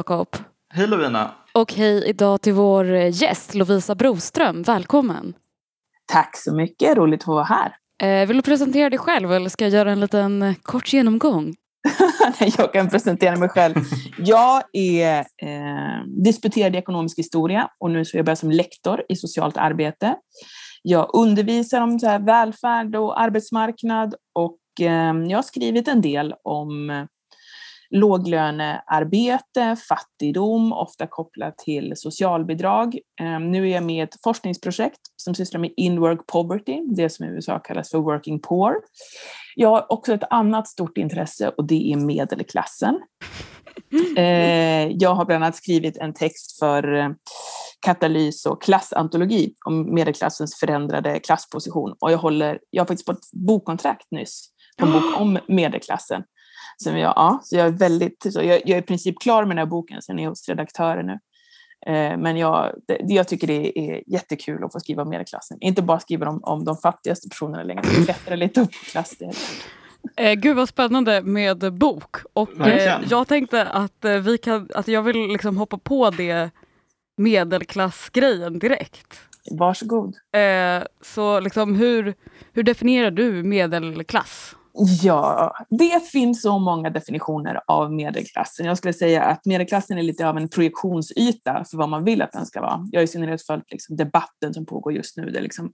Jakob. Hej Lovina. Och hej idag till vår gäst Lovisa Broström. Välkommen. Tack så mycket, roligt att vara här. Eh, vill du presentera dig själv eller ska jag göra en liten eh, kort genomgång? jag kan presentera mig själv. Jag är eh, disputerad i ekonomisk historia och nu så jobbar jag som lektor i socialt arbete. Jag undervisar om så här välfärd och arbetsmarknad och eh, jag har skrivit en del om låglönearbete, fattigdom, ofta kopplat till socialbidrag. Ehm, nu är jag med i ett forskningsprojekt som sysslar med in-work poverty, det som i USA kallas för working poor. Jag har också ett annat stort intresse och det är medelklassen. Ehm, jag har bland annat skrivit en text för eh, katalys och klassantologi om medelklassens förändrade klassposition. Och jag, håller, jag har faktiskt fått bokkontrakt nyss på en bok om medelklassen. Som jag, ja, så jag är väldigt, så jag, jag är i princip klar med den här boken, sen är jag hos redaktören nu. Eh, men jag, det, jag tycker det är jättekul att få skriva om medelklassen. Inte bara skriva om, om de fattigaste personerna längre, utan klättra lite upp i klassstegen. Eh, gud vad spännande med bok. Och eh, jag tänkte att, eh, vi kan, att jag vill liksom hoppa på det medelklassgrejen direkt. Varsågod. Eh, så liksom, hur, hur definierar du medelklass? Ja, det finns så många definitioner av medelklassen. Jag skulle säga att medelklassen är lite av en projektionsyta för vad man vill att den ska vara. Jag har i synnerhet följt liksom debatten som pågår just nu där liksom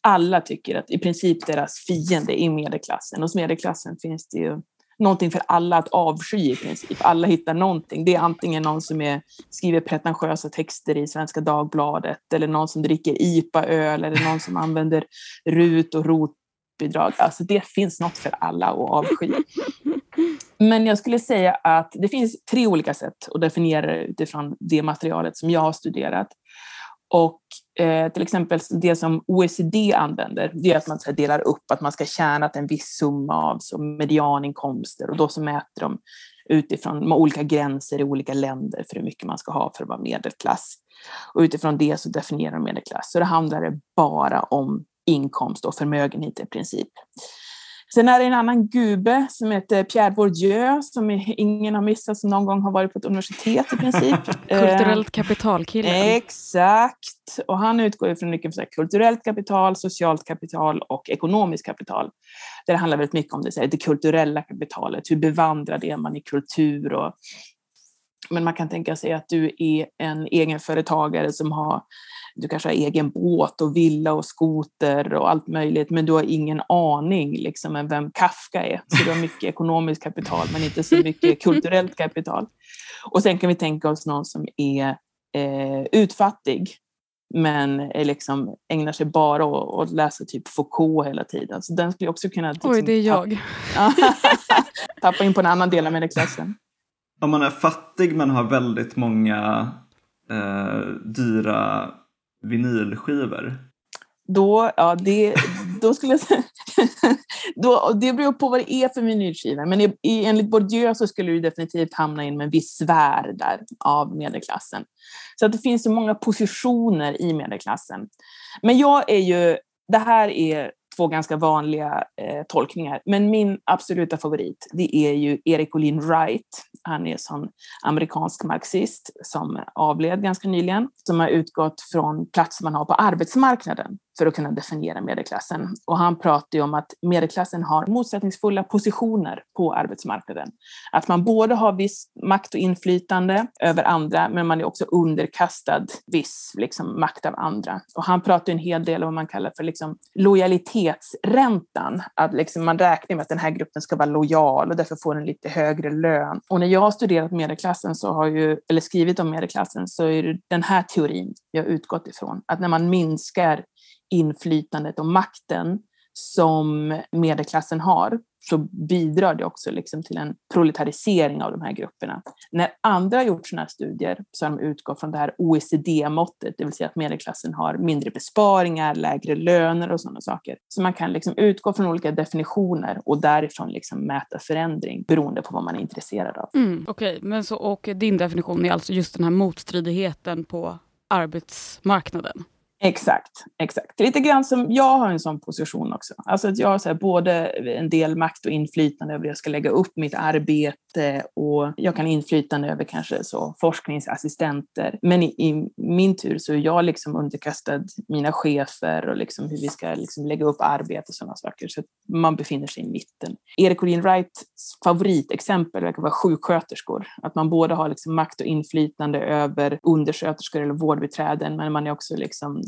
alla tycker att i princip deras fiende är medelklassen. Hos medelklassen finns det ju någonting för alla att avsky i princip. Alla hittar någonting. Det är antingen någon som är, skriver pretentiösa texter i Svenska Dagbladet eller någon som dricker IPA-öl eller någon som använder RUT och ROT bidrag. Alltså det finns något för alla att avsky. Men jag skulle säga att det finns tre olika sätt att definiera det utifrån det materialet som jag har studerat. Och eh, till exempel det som OECD använder, det är att man delar upp att man ska tjäna en viss summa av som medianinkomster och då så mäter de utifrån olika gränser i olika länder för hur mycket man ska ha för att vara medelklass. Och utifrån det så definierar de medelklass. Så det handlar bara om inkomst och förmögenhet i princip. Sen är det en annan gube som heter Pierre Bourdieu som ingen har missat som någon gång har varit på ett universitet i princip. Kulturellt kapitalkille. Exakt. Och han utgår från mycket för kulturellt kapital, socialt kapital och ekonomiskt kapital. Det handlar väldigt mycket om det, det kulturella kapitalet. Hur bevandrad är man i kultur och men man kan tänka sig att du är en egenföretagare som har, du kanske har egen båt och villa och skoter och allt möjligt, men du har ingen aning liksom om vem Kafka är. Så du har mycket ekonomiskt kapital, men inte så mycket kulturellt kapital. Och sen kan vi tänka oss någon som är eh, utfattig, men är liksom, ägnar sig bara åt att läsa typ Foucault hela tiden. Så den skulle också kunna... Liksom, Oj, det är jag. Tappa, tappa in på en annan del av medelklassen om man är fattig men har väldigt många eh, dyra vinylskivor? Då, ja, det, då skulle jag säga, då, det beror på vad det är för vinylskiva. Men i, enligt Bourdieu så skulle du definitivt hamna in med en viss sfär där av medelklassen. Så att det finns så många positioner i medelklassen. Men jag är ju, det här är två ganska vanliga eh, tolkningar. Men min absoluta favorit, det är ju Eric Olin Wright. Han är en amerikansk marxist som avled ganska nyligen, som har utgått från plats man har på arbetsmarknaden för att kunna definiera medelklassen. Och han pratar ju om att medelklassen har motsättningsfulla positioner på arbetsmarknaden. Att man både har viss makt och inflytande över andra, men man är också underkastad viss liksom, makt av andra. Och han pratar en hel del om vad man kallar för liksom, lojalitetsräntan. Att liksom, man räknar med att den här gruppen ska vara lojal och därför får den lite högre lön. Och när jag har studerat medelklassen, så har ju, eller skrivit om medelklassen, så är det den här teorin jag utgått ifrån. Att när man minskar inflytandet och makten som medelklassen har så bidrar det också liksom till en proletarisering av de här grupperna. När andra har gjort sådana här studier så har de utgått från det här OECD-måttet, det vill säga att medelklassen har mindre besparingar, lägre löner och sådana saker. Så man kan liksom utgå från olika definitioner och därifrån liksom mäta förändring beroende på vad man är intresserad av. Mm, Okej, okay. men så och din definition är alltså just den här motstridigheten på arbetsmarknaden? Exakt, exakt. Lite grann som jag har en sån position också. Alltså att jag har så här, både en del makt och inflytande över hur jag ska lägga upp mitt arbete och jag kan inflytande över kanske så forskningsassistenter. Men i, i min tur så är jag liksom underkastad mina chefer och liksom hur vi ska liksom lägga upp arbete och sådana saker. Så man befinner sig i mitten. Erik Olin Wrights favoritexempel verkar vara sjuksköterskor. Att man både har liksom makt och inflytande över undersköterskor eller vårdbiträden, men man är också liksom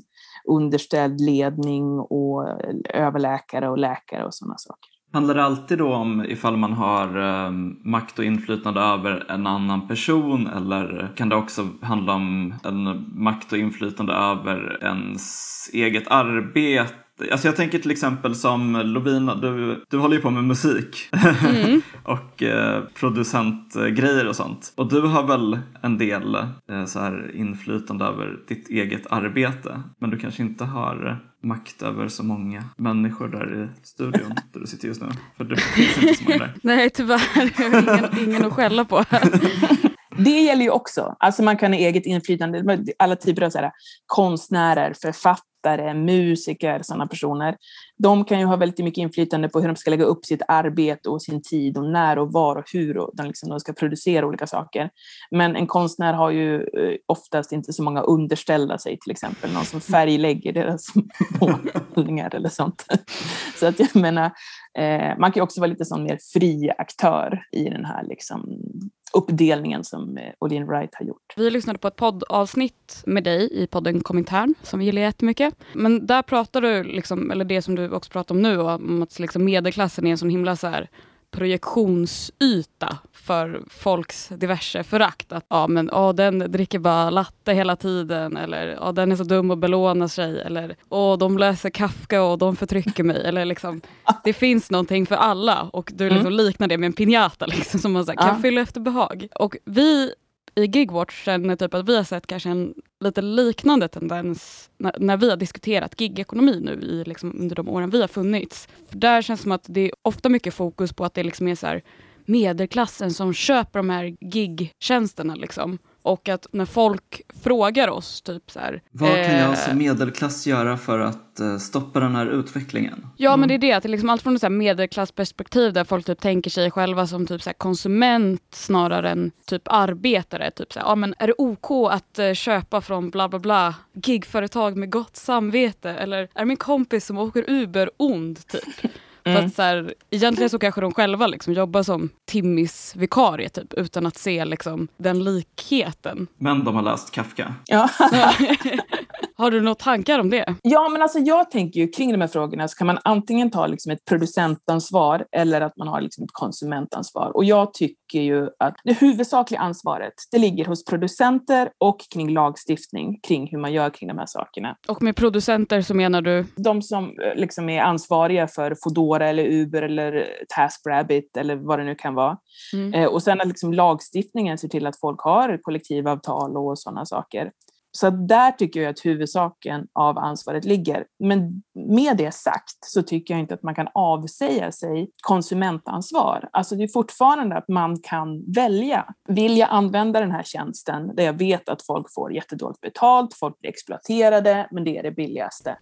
underställd ledning och överläkare och läkare och sådana saker. Handlar det alltid då om ifall man har eh, makt och inflytande över en annan person eller kan det också handla om en makt och inflytande över ens eget arbete Alltså jag tänker till exempel som Lovina, du, du håller ju på med musik mm. och eh, producentgrejer och sånt. Och du har väl en del eh, så här inflytande över ditt eget arbete. Men du kanske inte har makt över så många människor där i studion där du sitter just nu. För det finns inte så många där. Nej, tyvärr. Jag har ingen, ingen att skälla på. Det gäller ju också. Alltså man kan ha eget inflytande. Alla typer av så här, konstnärer, författare musiker, sådana personer, de kan ju ha väldigt mycket inflytande på hur de ska lägga upp sitt arbete och sin tid och när och var och hur de, liksom, de ska producera olika saker. Men en konstnär har ju eh, oftast inte så många underställda sig, till exempel någon som färglägger deras målningar eller sånt. Så att jag menar, eh, man kan ju också vara lite sån mer fri aktör i den här liksom, uppdelningen som eh, Olin Wright har gjort. Vi lyssnade på ett poddavsnitt med dig i podden Komintern som vi gillar jättemycket. Men där pratar du, liksom, eller det som du också pratar om nu, om att liksom medelklassen är en sån himla så här, projektionsyta för folks diverse förakt. Att ja, men, ja, den dricker bara latte hela tiden eller ja, den är så dum och belånar sig eller ja, de läser Kafka och de förtrycker mig. Eller, liksom, det finns någonting för alla och du liksom mm. liknar det med en piñata liksom, som man så här, kan ja. fylla efter behag. Och vi i Gigwatch känner typ att vi har sett kanske en lite liknande tendens när, när vi har diskuterat gigekonomi nu i, liksom, under de åren vi har funnits. För där känns det som att det är ofta mycket fokus på att det liksom är så här, medelklassen som köper de här gigtjänsterna. Liksom. Och att när folk frågar oss typ så här, Vad kan jag som medelklass göra för att eh, stoppa den här utvecklingen? Ja mm. men det är det, att det är liksom allt från ett medelklassperspektiv där folk typ tänker sig själva som typ så konsument snarare än typ arbetare. Typ så här, ja men är det OK att uh, köpa från bla bla bla gigföretag med gott samvete? Eller är min kompis som åker Uber ond typ? Mm. Fast så här, egentligen så kanske de själva liksom jobbar som Timmis vikarie typ, utan att se liksom, den likheten. Men de har läst Kafka. Ja. har du några tankar om det? Ja, men alltså jag tänker ju kring de här frågorna så kan man antingen ta liksom ett producentansvar eller att man har liksom ett konsumentansvar. Och jag tycker ju att det huvudsakliga ansvaret det ligger hos producenter och kring lagstiftning kring hur man gör kring de här sakerna. Och med producenter så menar du? De som eh, liksom är ansvariga för Foodora eller Uber eller TaskRabbit eller vad det nu kan vara. Mm. Eh, och sen att liksom lagstiftningen ser till att folk har kollektivavtal och sådana saker. Så där tycker jag att huvudsaken av ansvaret ligger. Men med det sagt så tycker jag inte att man kan avsäga sig konsumentansvar. Alltså det är fortfarande att man kan välja. Vill jag använda den här tjänsten där jag vet att folk får jättedåligt betalt, folk blir exploaterade, men det är det billigaste.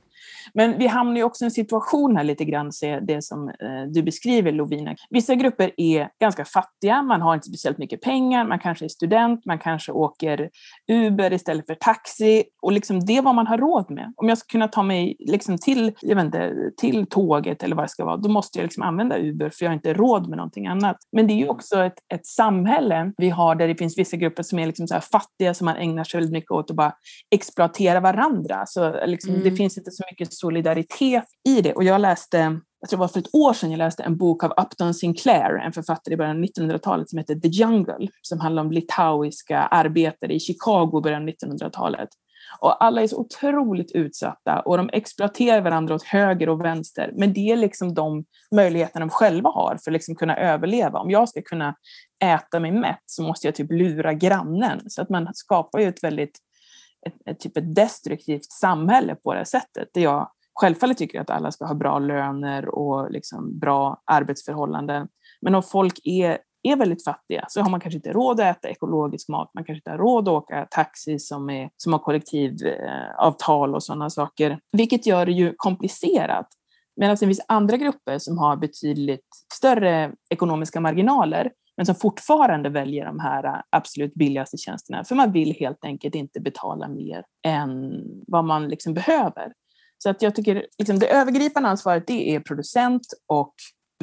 Men vi hamnar ju också i en situation här lite grann, det som eh, du beskriver Lovina. Vissa grupper är ganska fattiga, man har inte speciellt mycket pengar, man kanske är student, man kanske åker Uber istället för taxi och liksom det är vad man har råd med. Om jag ska kunna ta mig liksom till, jag vet inte, till tåget eller vad det ska vara, då måste jag liksom använda Uber för jag har inte råd med någonting annat. Men det är ju också ett, ett samhälle vi har där det finns vissa grupper som är liksom så fattiga som man ägnar sig väldigt mycket åt att bara exploatera varandra. Så liksom, mm. det finns inte så mycket solidaritet i det. Och jag läste, jag tror det var för ett år sedan, jag läste en bok av Upton Sinclair, en författare i början av 1900-talet som heter The Jungle, som handlar om litauiska arbetare i Chicago i början av 1900-talet. Och alla är så otroligt utsatta och de exploaterar varandra åt höger och vänster. Men det är liksom de möjligheterna de själva har för att liksom kunna överleva. Om jag ska kunna äta mig mätt så måste jag typ lura grannen. Så att man skapar ju ett väldigt ett, ett, typ ett destruktivt samhälle på det sättet. Där jag självfallet tycker att alla ska ha bra löner och liksom bra arbetsförhållanden. Men om folk är är väldigt fattiga så har man kanske inte råd att äta ekologisk mat, man kanske inte har råd att åka taxi som, är, som har kollektivavtal och sådana saker, vilket gör det ju komplicerat. Medan det finns andra grupper som har betydligt större ekonomiska marginaler men som fortfarande väljer de här äh, absolut billigaste tjänsterna för man vill helt enkelt inte betala mer än vad man liksom behöver. Så att jag tycker liksom det övergripande ansvaret det är producent och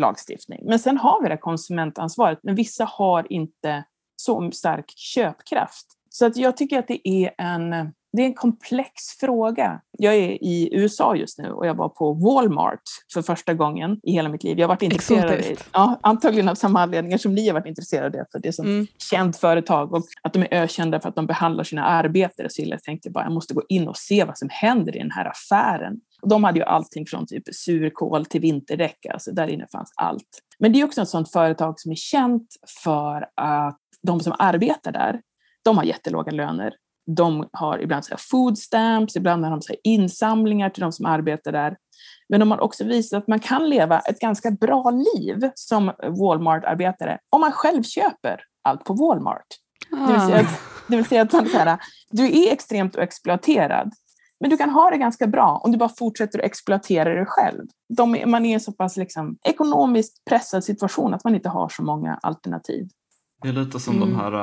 lagstiftning. Men sen har vi det konsumentansvaret, men vissa har inte så stark köpkraft. Så att jag tycker att det är en det är en komplex fråga. Jag är i USA just nu och jag var på Walmart för första gången i hela mitt liv. Jag har varit intresserad, i, ja, antagligen av samma anledningar som ni har varit intresserade av, för det är ett mm. känt företag och att de är ökända för att de behandlar sina arbetare så Jag tänkte bara, jag måste gå in och se vad som händer i den här affären. De hade ju allting från typ surkål till vinterdäck, alltså där inne fanns allt. Men det är också ett sådant företag som är känt för att de som arbetar där, de har jättelåga löner de har ibland så food stamps, ibland har de så insamlingar till de som arbetar där. Men de har också visat att man kan leva ett ganska bra liv som Walmart-arbetare om man själv köper allt på Walmart. Ah. Det, vill säga att, ah. det vill säga att man, så här, du är extremt exploaterad, men du kan ha det ganska bra om du bara fortsätter att exploatera dig själv. De, man är i en så pass liksom, ekonomiskt pressad situation att man inte har så många alternativ. Det är lite som mm. de här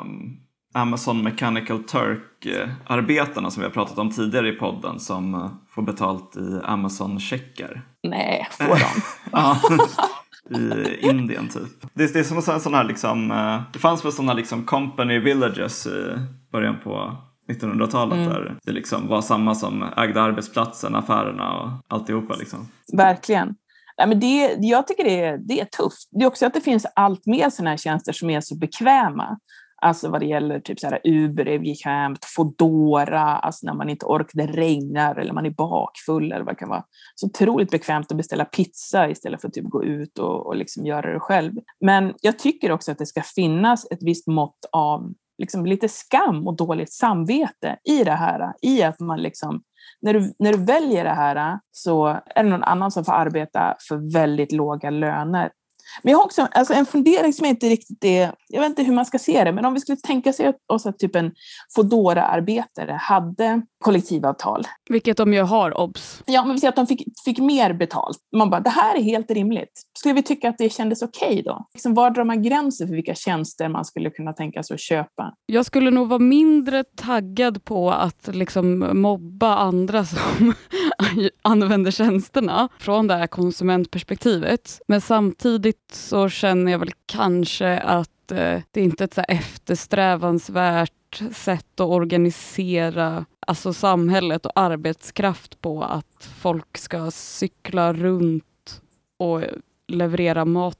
um Amazon Mechanical Turk-arbetarna som vi har pratat om tidigare i podden som eh, får betalt i Amazon-checkar. Nej, får de? ja, i Indien typ. Det, det är som en sån här liksom, eh, det fanns väl sådana liksom company villages i början på 1900-talet mm. där det liksom var samma som ägde arbetsplatsen, affärerna och alltihopa. Liksom. Verkligen. Nej, men det, jag tycker det är, det är tufft. Det är också att det finns allt mer sådana här tjänster som är så bekväma. Alltså vad det gäller typ så här Uber är Foodora, alltså när man inte orkar, det regnar eller man är bakfull eller vad det kan vara. Så otroligt bekvämt att beställa pizza istället för att typ gå ut och, och liksom göra det själv. Men jag tycker också att det ska finnas ett visst mått av liksom lite skam och dåligt samvete i det här. I att man liksom, när du, när du väljer det här så är det någon annan som får arbeta för väldigt låga löner. Men jag har också alltså en fundering som inte riktigt är, jag vet inte hur man ska se det, men om vi skulle tänka sig oss att typ en fodora arbetare hade kollektivavtal. Vilket de ju har, obs. Ja, men vi säger att de fick, fick mer betalt. Man bara, det här är helt rimligt. Skulle vi tycka att det kändes okej okay då? Liksom, var drar man gränsen för vilka tjänster man skulle kunna tänka sig att köpa? Jag skulle nog vara mindre taggad på att liksom mobba andra som använder tjänsterna från det här konsumentperspektivet. Men samtidigt så känner jag väl kanske att eh, det är inte ett så eftersträvansvärt sätt att organisera alltså samhället och arbetskraft på att folk ska cykla runt och leverera mat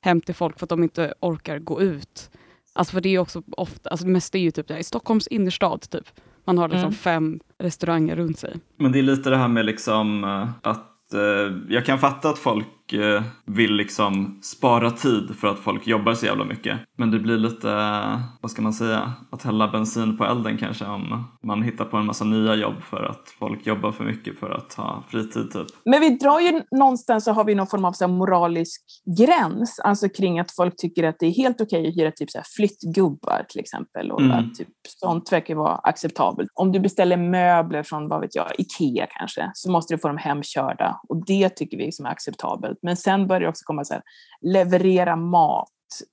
hem till folk för att de inte orkar gå ut. Alltså för det är också ofta, alltså det mesta är ju typ i Stockholms innerstad typ. Man har liksom mm. fem restauranger runt sig. Men det är lite det här med liksom eh, att eh, jag kan fatta att folk vill liksom spara tid för att folk jobbar så jävla mycket. Men det blir lite, vad ska man säga, att hälla bensin på elden kanske om man hittar på en massa nya jobb för att folk jobbar för mycket för att ha fritid typ. Men vi drar ju någonstans så har vi någon form av så moralisk gräns, alltså kring att folk tycker att det är helt okej att hyra typ så här flyttgubbar till exempel och mm. att typ sånt verkar vara acceptabelt. Om du beställer möbler från, vad vet jag, Ikea kanske, så måste du få dem hemkörda och det tycker vi som är acceptabelt. Men sen börjar det också komma så här, leverera mat,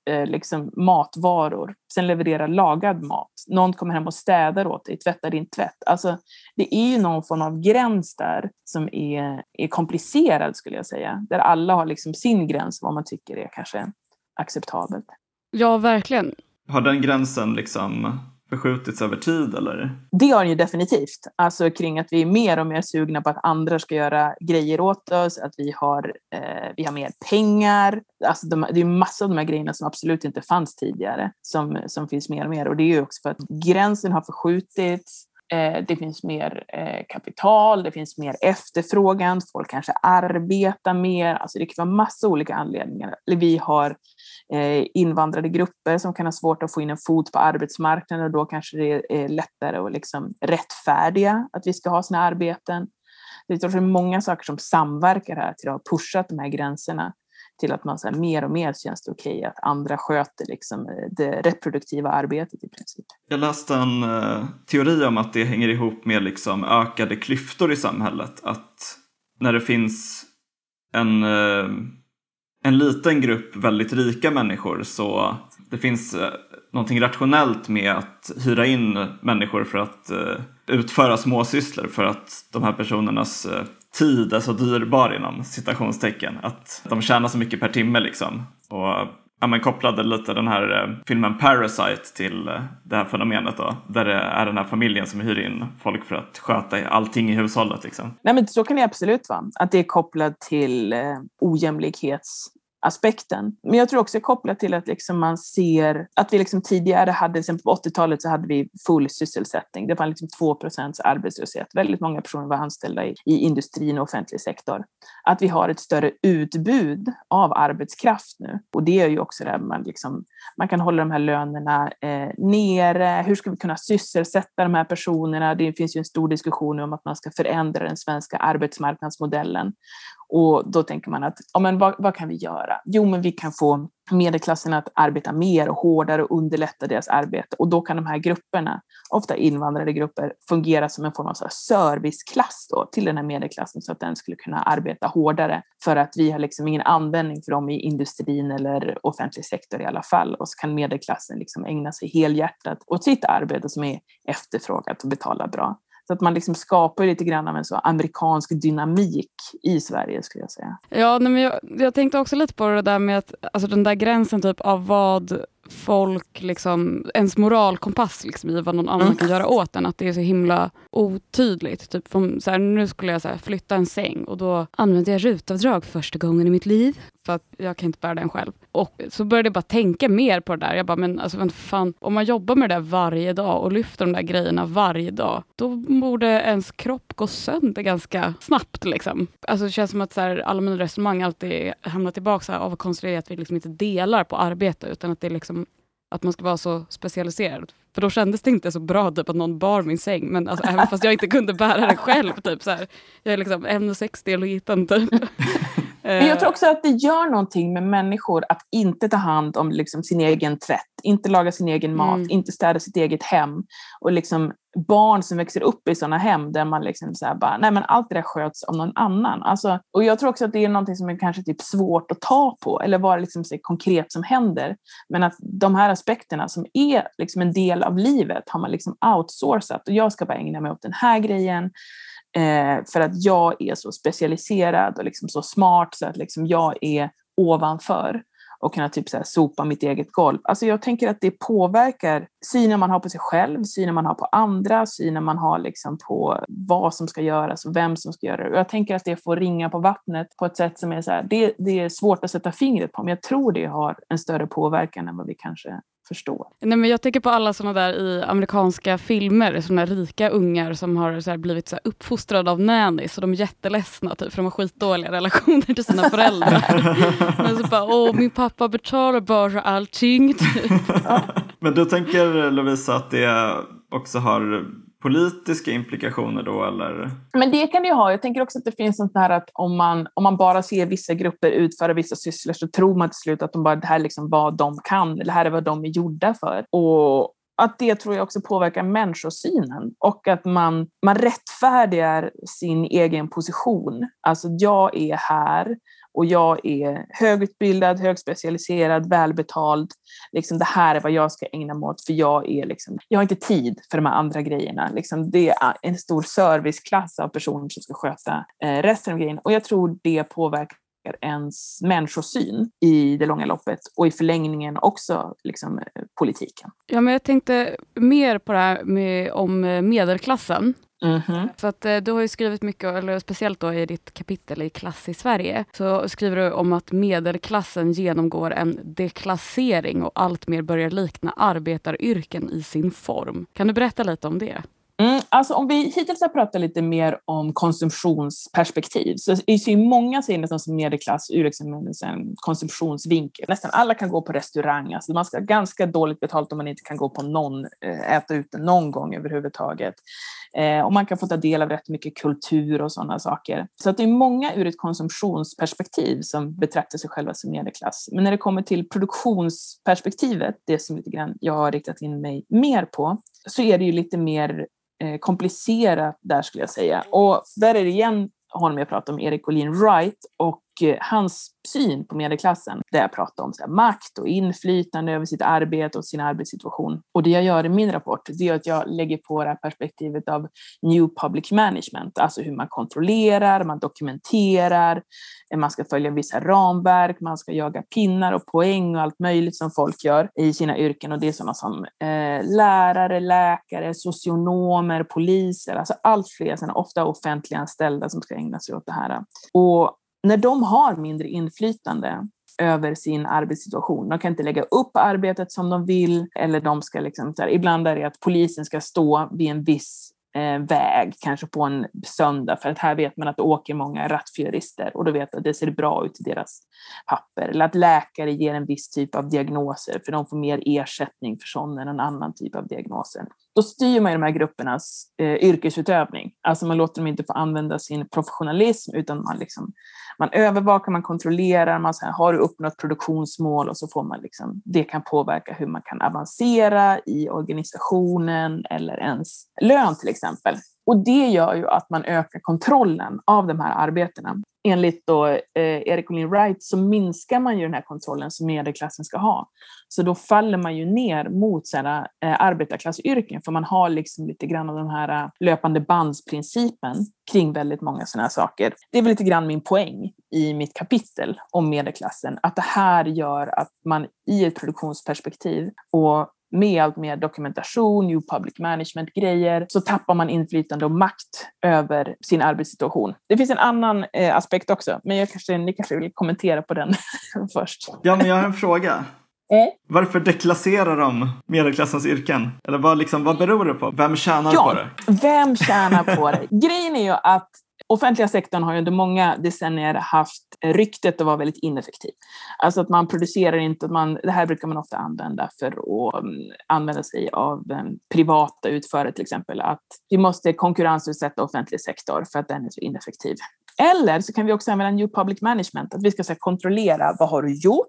eh, liksom matvaror, sen leverera lagad mat. Någon kommer hem och städar åt dig, tvättar din tvätt. Alltså, det är ju någon form av gräns där som är, är komplicerad skulle jag säga. Där alla har liksom sin gräns vad man tycker är kanske acceptabelt. Ja, verkligen. Har den gränsen liksom förskjutits över tid? Eller? Det har den ju definitivt. Alltså kring att vi är mer och mer sugna på att andra ska göra grejer åt oss, att vi har, eh, vi har mer pengar. Alltså de, det är massor av de här grejerna som absolut inte fanns tidigare som, som finns mer och mer. Och det är ju också för att gränsen har förskjutits. Eh, det finns mer eh, kapital, det finns mer efterfrågan, folk kanske arbetar mer. Alltså det kan vara massa olika anledningar. Vi har Eh, Eh, invandrade grupper som kan ha svårt att få in en fot på arbetsmarknaden och då kanske det är lättare att liksom rättfärdiga att vi ska ha sina arbeten. Det är många saker som samverkar här till att ha pushat de här gränserna. till att man så här, mer och mer känns det okej okay att andra sköter liksom, eh, det reproduktiva arbetet i princip. Jag läste en eh, teori om att det hänger ihop med liksom, ökade klyftor i samhället. Att när det finns en, en liten grupp väldigt rika människor så det finns eh, någonting rationellt med att hyra in människor för att eh, utföra småsysslor för att de här personernas eh, tid är så dyrbar inom citationstecken. Att de tjänar så mycket per timme liksom. Och ja, men kopplade lite den här eh, filmen Parasite till eh, det här fenomenet då. Där det är den här familjen som hyr in folk för att sköta allting i hushållet. Liksom. Nej men så kan det absolut vara. Att det är kopplat till eh, ojämlikhets aspekten. Men jag tror också kopplat till att liksom man ser att vi liksom tidigare hade, på 80-talet så hade vi full sysselsättning. Det var liksom 2 procents arbetslöshet. Väldigt många personer var anställda i, i industrin och offentlig sektor. Att vi har ett större utbud av arbetskraft nu. Och det är ju också det man, liksom, man kan hålla de här lönerna eh, nere. Hur ska vi kunna sysselsätta de här personerna? Det finns ju en stor diskussion om att man ska förändra den svenska arbetsmarknadsmodellen. Och då tänker man att ja, men vad, vad, kan vi göra? Jo, men vi kan få medelklassen att arbeta mer och hårdare och underlätta deras arbete. Och då kan de här grupperna, ofta invandrade grupper, fungera som en form av så serviceklass då, till den här medelklassen så att den skulle kunna arbeta hårdare för att vi har liksom ingen användning för dem i industrin eller offentlig sektor i alla fall. Och så kan medelklassen liksom ägna sig helhjärtat åt sitt arbete som är efterfrågat och betalar bra. Så att man liksom skapar lite grann av en så amerikansk dynamik i Sverige skulle jag säga. Ja, men jag, jag tänkte också lite på det där med att alltså den där gränsen typ av vad folk, liksom, ens moralkompass liksom, i vad någon annan mm. kan göra åt en, att det är så himla otydligt. Typ, som, så här, nu skulle jag så här, flytta en säng och då använde jag rutavdrag för första gången i mitt liv, för att jag kan inte bära den själv. Och så började jag bara tänka mer på det där. Jag bara, men alltså, men fan, om man jobbar med det där varje dag och lyfter de där grejerna varje dag, då borde ens kropp gå sönder ganska snabbt. Liksom. Alltså, det känns som att så här, alla mina resonemang alltid hamnar tillbaka av vad konstigt att vi liksom inte delar på arbete, utan att det är liksom att man ska vara så specialiserad. För då kändes det inte så bra typ, att någon bar min säng, men alltså, även fast jag inte kunde bära den själv. Typ, så här, jag är liksom 1,60 och liten typ. Men jag tror också att det gör någonting med människor att inte ta hand om liksom sin egen tvätt, inte laga sin egen mat, mm. inte städa sitt eget hem. Och liksom barn som växer upp i sådana hem där man liksom så bara, nej men allt det där sköts av någon annan. Alltså, och jag tror också att det är någonting som är kanske typ svårt att ta på eller vara liksom så konkret som händer. Men att de här aspekterna som är liksom en del av livet har man liksom outsourcat och jag ska bara ägna mig åt den här grejen. Eh, för att jag är så specialiserad och liksom så smart så att liksom jag är ovanför och kunna typ så sopa mitt eget golv. Alltså jag tänker att det påverkar synen man har på sig själv, synen man har på andra, synen man har liksom på vad som ska göras och vem som ska göra det. Och jag tänker att det får ringa på vattnet på ett sätt som är så här, det, det är svårt att sätta fingret på, men jag tror det har en större påverkan än vad vi kanske förstå. Nej, men jag tänker på alla sådana där i amerikanska filmer, sådana rika ungar som har så blivit så uppfostrade av nannies och de är jätteledsna typ, för de har skitdåliga relationer till sina föräldrar. men så bara, åh min pappa betalar bara allting. Typ. men du tänker Lovisa att det också har politiska implikationer då eller? Men det kan det ju ha. Jag tänker också att det finns sånt här att om man, om man bara ser vissa grupper utföra vissa sysslor så tror man till slut att de bara, det här är liksom vad de kan, det här är vad de är gjorda för. Och att det tror jag också påverkar människosynen och att man, man rättfärdigar sin egen position. Alltså jag är här och jag är högutbildad, högspecialiserad, välbetald. Liksom, det här är vad jag ska ägna mig åt för jag, är liksom, jag har inte tid för de här andra grejerna. Liksom, det är en stor serviceklass av personer som ska sköta eh, resten av grejerna och jag tror det påverkar ens människosyn i det långa loppet och i förlängningen också liksom, politiken. Ja, men jag tänkte mer på det här med, om medelklassen. Mm -hmm. För att eh, du har ju skrivit mycket, eller speciellt då i ditt kapitel i Klass i Sverige, så skriver du om att medelklassen genomgår en deklassering och allt mer börjar likna arbetaryrken i sin form. Kan du berätta lite om det? Mm, alltså om vi hittills har pratat lite mer om konsumtionsperspektiv så är ju många ser det som medelklass ur liksom, liksom en konsumtionsvinkel. Nästan alla kan gå på restaurang, alltså man ska ha ganska dåligt betalt om man inte kan gå på någon, eh, äta ute någon gång överhuvudtaget. Eh, och man kan få ta del av rätt mycket kultur och sådana saker. Så att det är många ur ett konsumtionsperspektiv som betraktar sig själva som medelklass. Men när det kommer till produktionsperspektivet, det som lite grann jag har riktat in mig mer på, så är det ju lite mer komplicerat där skulle jag säga. Och där är det igen honom jag pratar om, Erik Olin Wright, och Eh, Eh, hans syn på medelklassen, där jag pratar om så här, makt och inflytande över sitt arbete och sin arbetssituation. Och det jag gör i min rapport, det är att jag lägger på det här perspektivet av New Public Management, alltså hur man kontrollerar, man dokumenterar, man ska följa vissa ramverk, man ska jaga pinnar och poäng och allt möjligt som folk gör i sina yrken. Och det är sådana som eh, lärare, läkare, socionomer, poliser, alltså allt fler sådana ofta offentliganställda som ska ägna sig åt det här. Och när de har mindre inflytande över sin arbetssituation. De kan inte lägga upp arbetet som de vill eller de ska liksom, här, ibland är det att polisen ska stå vid en viss eh, väg, kanske på en söndag, för att här vet man att det åker många rattfyllerister och då vet att det ser bra ut i deras papper. Eller att läkare ger en viss typ av diagnoser, för de får mer ersättning för sådana än en annan typ av diagnoser. Då styr man ju de här gruppernas eh, yrkesutövning. Alltså man låter dem inte få använda sin professionalism, utan man liksom man övervakar, man kontrollerar, man säger, har du uppnått produktionsmål och så får man liksom, det kan påverka hur man kan avancera i organisationen eller ens lön till exempel. Och det gör ju att man ökar kontrollen av de här arbetena enligt då, eh, Erik Olin Wright så minskar man ju den här kontrollen som medelklassen ska ha. Så då faller man ju ner mot sådana, eh, arbetarklassyrken för man har liksom lite grann av den här eh, löpande bandsprincipen kring väldigt många sådana här saker. Det är väl lite grann min poäng i mitt kapitel om medelklassen, att det här gör att man i ett produktionsperspektiv och med allt mer dokumentation, new public management-grejer, så tappar man inflytande och makt över sin arbetssituation. Det finns en annan eh, aspekt också, men jag kanske, ni kanske vill kommentera på den först. Ja, men jag har en fråga. Mm. Varför deklasserar de medelklassens yrken? Eller vad, liksom, vad beror det på? Vem tjänar ja, på det? Vem tjänar på det? Grejen är ju att offentliga sektorn har ju under många decennier haft eh, ryktet att vara väldigt ineffektiv. Alltså att man producerar inte, man, det här brukar man ofta använda för att mm, använda sig av mm, privata utförare till exempel, att vi måste konkurrensutsätta offentlig sektor för att den är så ineffektiv. Eller så kan vi också använda New Public Management, att vi ska så här, kontrollera vad har du gjort?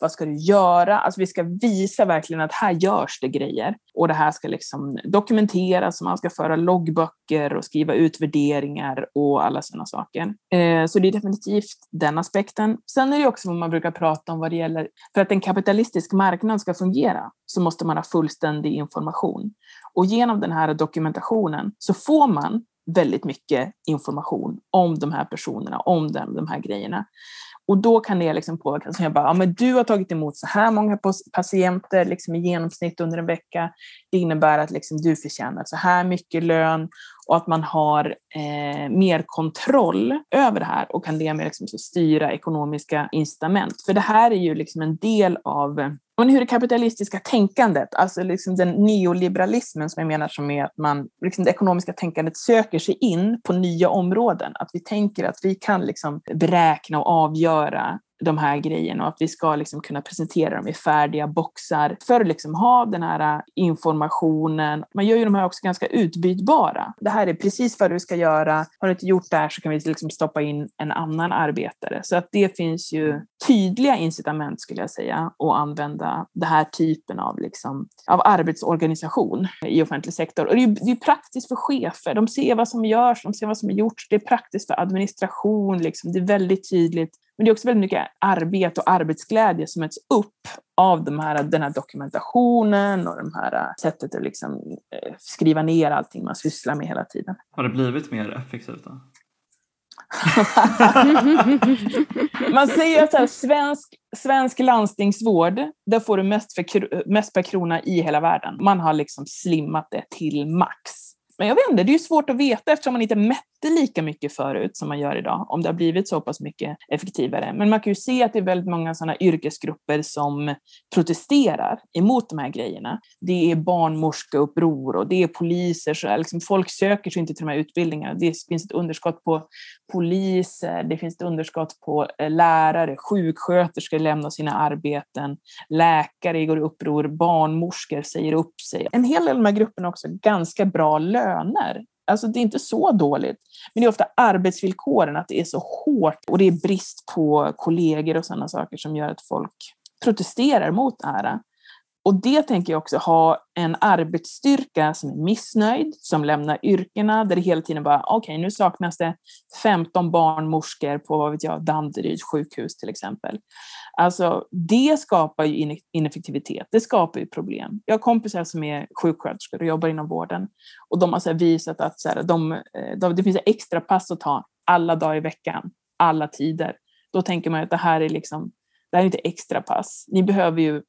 Vad ska du göra? Alltså vi ska visa verkligen att här görs det grejer. Och det här ska liksom dokumenteras, man ska föra loggböcker och skriva utvärderingar och alla sådana saker. Eh, så det är definitivt den aspekten. Sen är det också vad man brukar prata om vad det gäller, för att en kapitalistisk marknad ska fungera så måste man ha fullständig information. Och genom den här dokumentationen så får man väldigt mycket information om de här personerna, om den, de här grejerna. Och då kan det liksom påverka. Så jag bara, ja, men du har tagit emot så här många patienter liksom i genomsnitt under en vecka. Det innebär att liksom du förtjänar så här mycket lön och att man har eh, mer kontroll över det här och kan därmed liksom styra ekonomiska incitament. För det här är ju liksom en del av eh, men hur det kapitalistiska tänkandet, alltså liksom den neoliberalismen som jag menar som är att man, liksom det ekonomiska tänkandet söker sig in på nya områden. Att vi tänker att vi kan liksom beräkna och avgöra de här grejerna och att vi ska liksom kunna presentera dem i färdiga boxar för att liksom ha den här äh, informationen. Man gör ju de här också ganska utbytbara. Det här är precis vad du ska göra. Har du inte gjort det här så kan vi liksom stoppa in en annan arbetare. Så att det finns ju tydliga incitament skulle jag säga att använda den här typen av, liksom, av arbetsorganisation i offentlig sektor. Och det är, det är praktiskt för chefer. De ser vad som görs, de ser vad som är gjort. Det är praktiskt för administration. Liksom. Det är väldigt tydligt men det är också väldigt mycket arbete och arbetsglädje som möts upp av de här, den här dokumentationen och det här äh, sättet att liksom äh, skriva ner allting man sysslar med hela tiden. Har det blivit mer effektivt då? man säger att här, svensk, svensk landstingsvård, där får du mest, för, mest per krona i hela världen. Man har liksom slimmat det till max. Men jag vet inte, det är ju svårt att veta eftersom man inte mätte lika mycket förut som man gör idag, om det har blivit så pass mycket effektivare. Men man kan ju se att det är väldigt många sådana yrkesgrupper som protesterar emot de här grejerna. Det är barnmorskeuppror och det är poliser, så liksom folk söker sig inte till de här utbildningarna. Det finns ett underskott på poliser, det finns ett underskott på eh, lärare, sjuksköterskor lämnar sina arbeten, läkare går i uppror, barnmorskor säger upp sig. En hel del av de här grupperna har också ganska bra löner Alltså det är inte så dåligt. Men det är ofta arbetsvillkoren, att det är så hårt och det är brist på kollegor och sådana saker som gör att folk protesterar mot det här. Och det tänker jag också ha en arbetsstyrka som är missnöjd, som lämnar yrkena där det hela tiden bara, okej okay, nu saknas det 15 barnmorskor på, vad vet jag, Danderyds sjukhus till exempel. Alltså det skapar ju ineffektivitet, det skapar ju problem. Jag har kompisar som är sjuksköterskor och jobbar inom vården och de har så visat att så här, de, eh, de, det finns extra pass att ta alla dagar i veckan, alla tider. Då tänker man att det här är liksom det här är inte extra pass. Ni behöver ju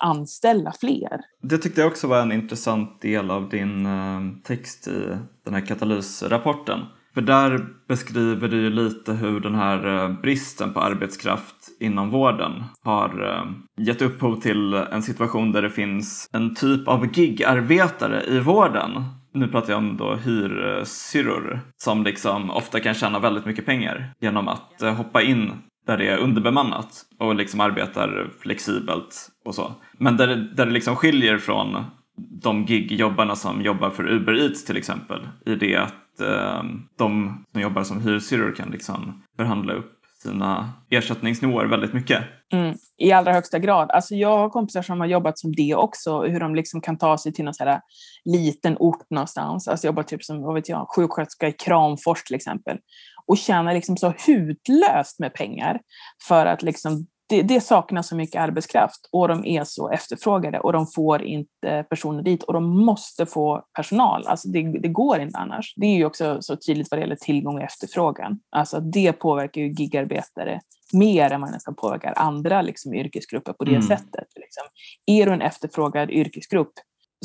anställa fler. Det tyckte jag också var en intressant del av din eh, text i den här katalysrapporten. För där beskriver du ju lite hur den här eh, bristen på arbetskraft inom vården har eh, gett upphov till en situation där det finns en typ av gigarbetare i vården. Nu pratar jag om då hyrsyrror som liksom ofta kan tjäna väldigt mycket pengar genom att hoppa in där det är underbemannat och liksom arbetar flexibelt och så. Men där, där det liksom skiljer från de gigjobbarna som jobbar för Uber Eats till exempel i det att eh, de som jobbar som hyrsyrror kan liksom förhandla upp sina ersättningsnivåer väldigt mycket. Mm, I allra högsta grad. Alltså jag har kompisar som har jobbat som det också, hur de liksom kan ta sig till någon så liten ort någonstans. Alltså jobbar typ som vad vet jag, sjuksköterska i Kramfors till exempel och tjänar liksom så hutlöst med pengar för att liksom det, det, saknas så mycket arbetskraft och de är så efterfrågade och de får inte personer dit och de måste få personal. Alltså det, det går inte annars. Det är ju också så tydligt vad det gäller tillgång och efterfrågan. Alltså det påverkar ju gigarbetare mer än det nästan påverkar andra liksom, yrkesgrupper på det mm. sättet. Liksom. Är du en efterfrågad yrkesgrupp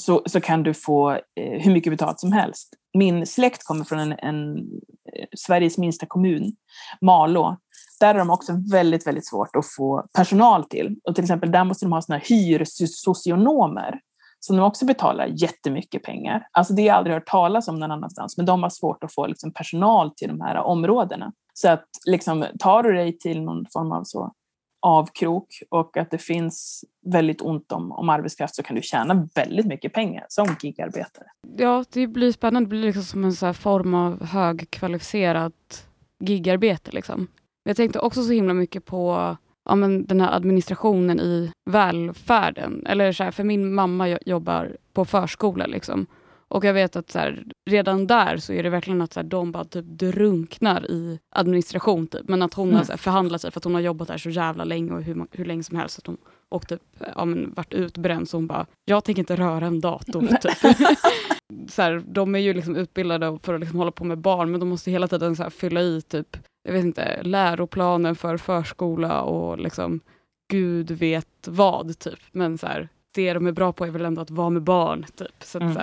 så, så kan du få eh, hur mycket betalt som helst. Min släkt kommer från en, en eh, Sveriges minsta kommun, Malå. Där har de också väldigt, väldigt svårt att få personal till. Och till exempel där måste de ha såna hyrsocionomer som de också betalar jättemycket pengar. Alltså det har jag aldrig hört talas om någon annanstans, men de har svårt att få liksom, personal till de här områdena. Så att liksom, tar du dig till någon form av så avkrok och att det finns väldigt ont om, om arbetskraft så kan du tjäna väldigt mycket pengar som gigarbetare. Ja, det blir spännande. Det blir liksom som en så form av högkvalificerat gigarbete. Liksom. Jag tänkte också så himla mycket på ja, men den här administrationen i välfärden. Eller så här, för min mamma jobbar på förskola. Liksom. Och jag vet att så här, redan där så är det verkligen att så här, de bara typ drunknar i administration. Typ. Men att hon mm. har så här, förhandlat sig för att hon har jobbat där så jävla länge och hur, hur länge som helst. Att hon, och typ ja, men, varit utbränd så hon bara, jag tänker inte röra en dator. Typ. så här, de är ju liksom utbildade för att liksom hålla på med barn men de måste hela tiden så fylla i typ, jag vet inte, läroplanen för förskola och liksom gud vet vad. typ. Men så det de är bra på är väl ändå att vara med barn. Typ. Så mm. så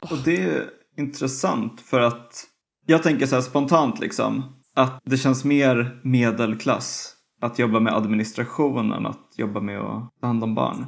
och det är intressant för att jag tänker så här spontant liksom att det känns mer medelklass att jobba med administration än att jobba med att ta hand om barn.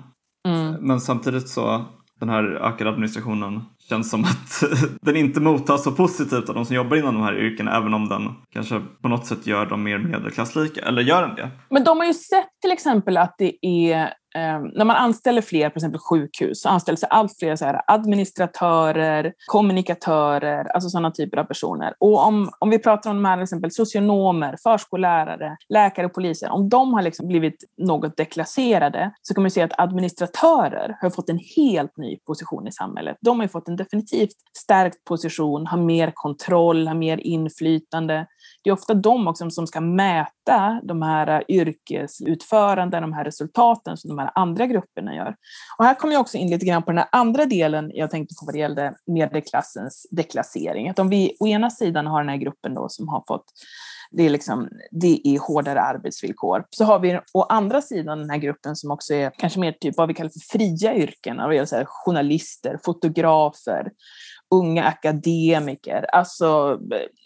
Mm. Men samtidigt så den här ökade administrationen känns som att den inte mottas så positivt av de som jobbar inom de här yrkena även om den kanske på något sätt gör dem mer medelklasslika. Eller gör den det? Men de har ju sett till exempel att det är Eh, när man anställer fler, på exempel sjukhus, så anställs allt fler så här, administratörer, kommunikatörer, alltså sådana typer av personer. Och om, om vi pratar om de här, till exempel socionomer, förskollärare, läkare och poliser, om de har liksom blivit något deklasserade så kan man se att administratörer har fått en helt ny position i samhället. De har fått en definitivt stärkt position, har mer kontroll, har mer inflytande det är ofta de också som ska mäta de här eh, yrkesutförandena, de här resultaten som de här andra grupperna gör. Och här kommer jag också in lite grann på den här andra delen jag tänkte på vad det gällde medelklassens deklassering. Att om vi å ena sidan har den här gruppen då som har fått det är, liksom, det är hårdare arbetsvillkor. Så har vi å andra sidan den här gruppen som också är kanske mer typ vad vi kallar för fria yrken, alltså journalister, fotografer, unga akademiker. Alltså,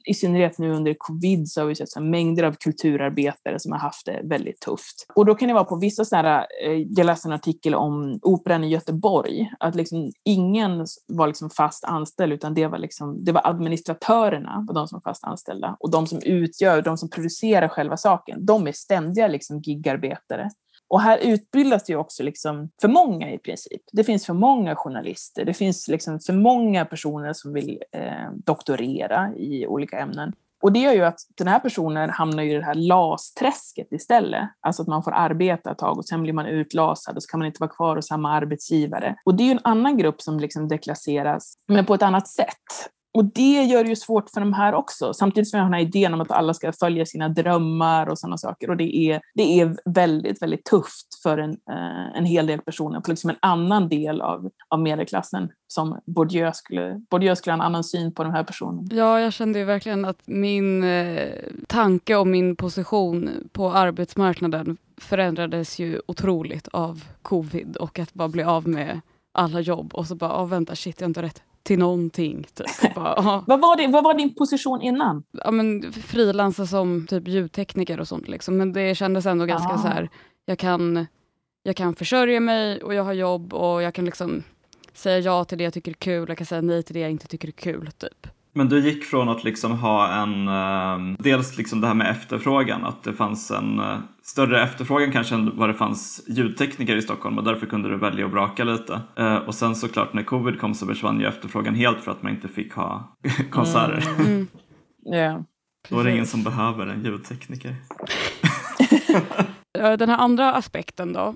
I synnerhet nu under covid så har vi sett så mängder av kulturarbetare som har haft det väldigt tufft. Och då kan det vara på vissa sådana eh, jag läste en artikel om Operan i Göteborg, att liksom ingen var liksom fast anställd utan det var, liksom, det var administratörerna, var de som var fast anställda. Och de som utgör, de som producerar själva saken, de är ständiga liksom gigarbetare. Och här utbildas det ju också liksom för många i princip. Det finns för många journalister, det finns liksom för många personer som vill eh, doktorera i olika ämnen. Och det gör ju att den här personen hamnar i det här LAS-träsket istället. Alltså att man får arbeta ett tag och sen blir man utlasad och så kan man inte vara kvar hos samma arbetsgivare. Och det är ju en annan grupp som liksom deklasseras, men på ett annat sätt. Och det gör det ju svårt för de här också, samtidigt som jag har den här idén om att alla ska följa sina drömmar och sådana saker. Och det är, det är väldigt, väldigt tufft för en, eh, en hel del personer för liksom en annan del av, av medelklassen som Bourdieu skulle, Bourdieu skulle ha en annan syn på den här personen. Ja, jag kände ju verkligen att min eh, tanke och min position på arbetsmarknaden förändrades ju otroligt av covid och att bara bli av med alla jobb och så bara, oh, vänta, shit, jag har inte rätt till någonting. Typ. Bara, vad, var det, vad var din position innan? Ja, men frilansa som typ ljudtekniker och sånt. Liksom. Men det kändes ändå ganska ah. så här, jag kan, jag kan försörja mig och jag har jobb och jag kan liksom säga ja till det jag tycker är kul, jag kan säga nej till det jag inte tycker är kul. Typ. Men du gick från att liksom ha en, uh, dels liksom det här med efterfrågan, att det fanns en uh, större efterfrågan kanske än vad det fanns ljudtekniker i Stockholm och därför kunde du välja att braka lite. Uh, och sen såklart när covid kom så försvann ju efterfrågan helt för att man inte fick ha konserter. Mm. Mm. Yeah. Då är det ingen som behöver en ljudtekniker. Den här andra aspekten då,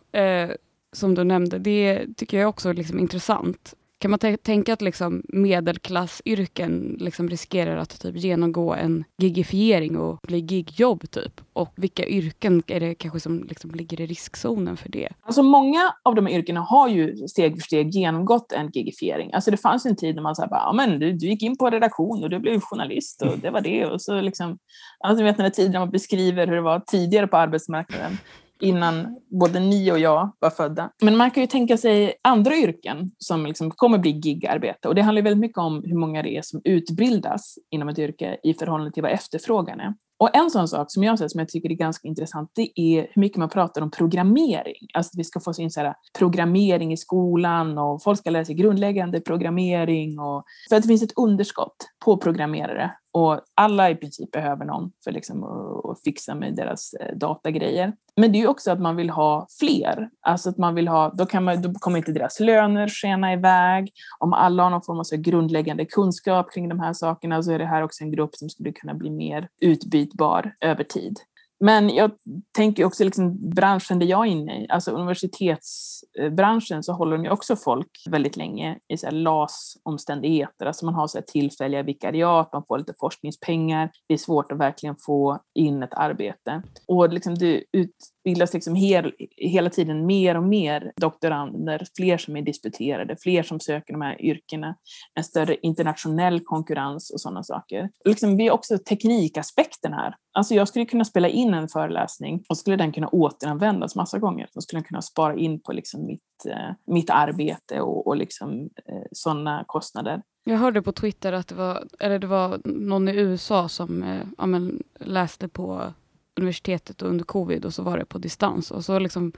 som du nämnde, det tycker jag också är liksom intressant. Kan man tänka att liksom medelklassyrken liksom riskerar att typ genomgå en gigifiering och bli gigjobb? Typ? Och vilka yrken är det kanske som liksom ligger i riskzonen för det? Alltså många av de här yrkena har ju steg för steg genomgått en gigifiering. Alltså det fanns en tid när man sa ja, men du, du gick in på redaktion och du blev journalist och det var det. Och så liksom, alltså, vet den här tiden man beskriver hur det var tidigare på arbetsmarknaden innan både ni och jag var födda. Men man kan ju tänka sig andra yrken som liksom kommer bli gigarbete och det handlar väldigt mycket om hur många det är som utbildas inom ett yrke i förhållande till vad efterfrågan är. Och en sån sak som jag ser som jag tycker är ganska intressant, det är hur mycket man pratar om programmering. Alltså att vi ska få in så här programmering i skolan och folk ska lära sig grundläggande programmering. Och, för att det finns ett underskott på programmerare och alla i princip behöver någon för liksom att fixa med deras eh, datagrejer. Men det är ju också att man vill ha fler. Alltså att man vill ha, då, kan man, då kommer inte deras löner skena iväg. Om alla har någon form av så grundläggande kunskap kring de här sakerna så är det här också en grupp som skulle kunna bli mer utbytbar över tid. Men jag tänker också liksom branschen där jag är inne i, alltså universitetsbranschen, så håller de ju också folk väldigt länge i så LAS-omständigheter. Alltså man har så tillfälliga vikariat, man får lite forskningspengar. Det är svårt att verkligen få in ett arbete. Och liksom det utbildas liksom hel, hela tiden mer och mer doktorander, fler som är disputerade, fler som söker de här yrkena, en större internationell konkurrens och sådana saker. Liksom, vi har också teknikaspekten här. Alltså jag skulle kunna spela in en föreläsning och skulle den kunna återanvändas massa gånger. Då skulle den kunna spara in på liksom mitt, eh, mitt arbete och, och liksom, eh, sådana kostnader. Jag hörde på Twitter att det var, eller det var någon i USA som eh, ja, men, läste på universitetet under covid och så var det på distans. Och så liksom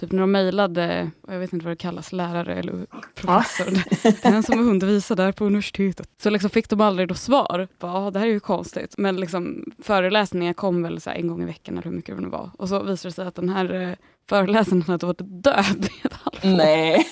typ när de mejlade, jag vet inte vad det kallas, lärare eller professor, ja. den som undervisar där på universitetet. Så liksom fick de aldrig då svar. Ja, det här är ju konstigt. Men liksom, föreläsningar kom väl så en gång i veckan eller hur mycket det nu var. Och så visade det sig att den här eh, föreläsaren hade varit död i ett halvår. Nej.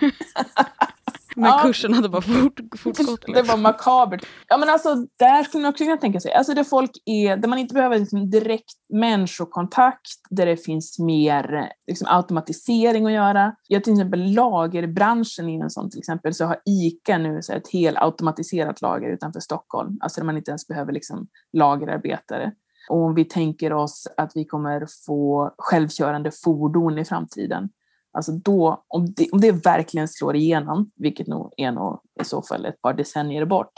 Men ja. kursen hade bara fort, fortgått. Liksom. Det var makabert. Ja, men alltså, där skulle man också kunna tänka sig, alltså där folk är, där man inte behöver liksom direkt människokontakt, där det finns mer liksom, automatisering att göra. Jag till exempel lagerbranschen inom sånt till exempel, så har ICA nu så ett helt automatiserat lager utanför Stockholm, alltså där man inte ens behöver liksom, lagerarbetare. Och om vi tänker oss att vi kommer få självkörande fordon i framtiden, Alltså då, om det, om det verkligen slår igenom, vilket nog är nog i så fall ett par decennier bort,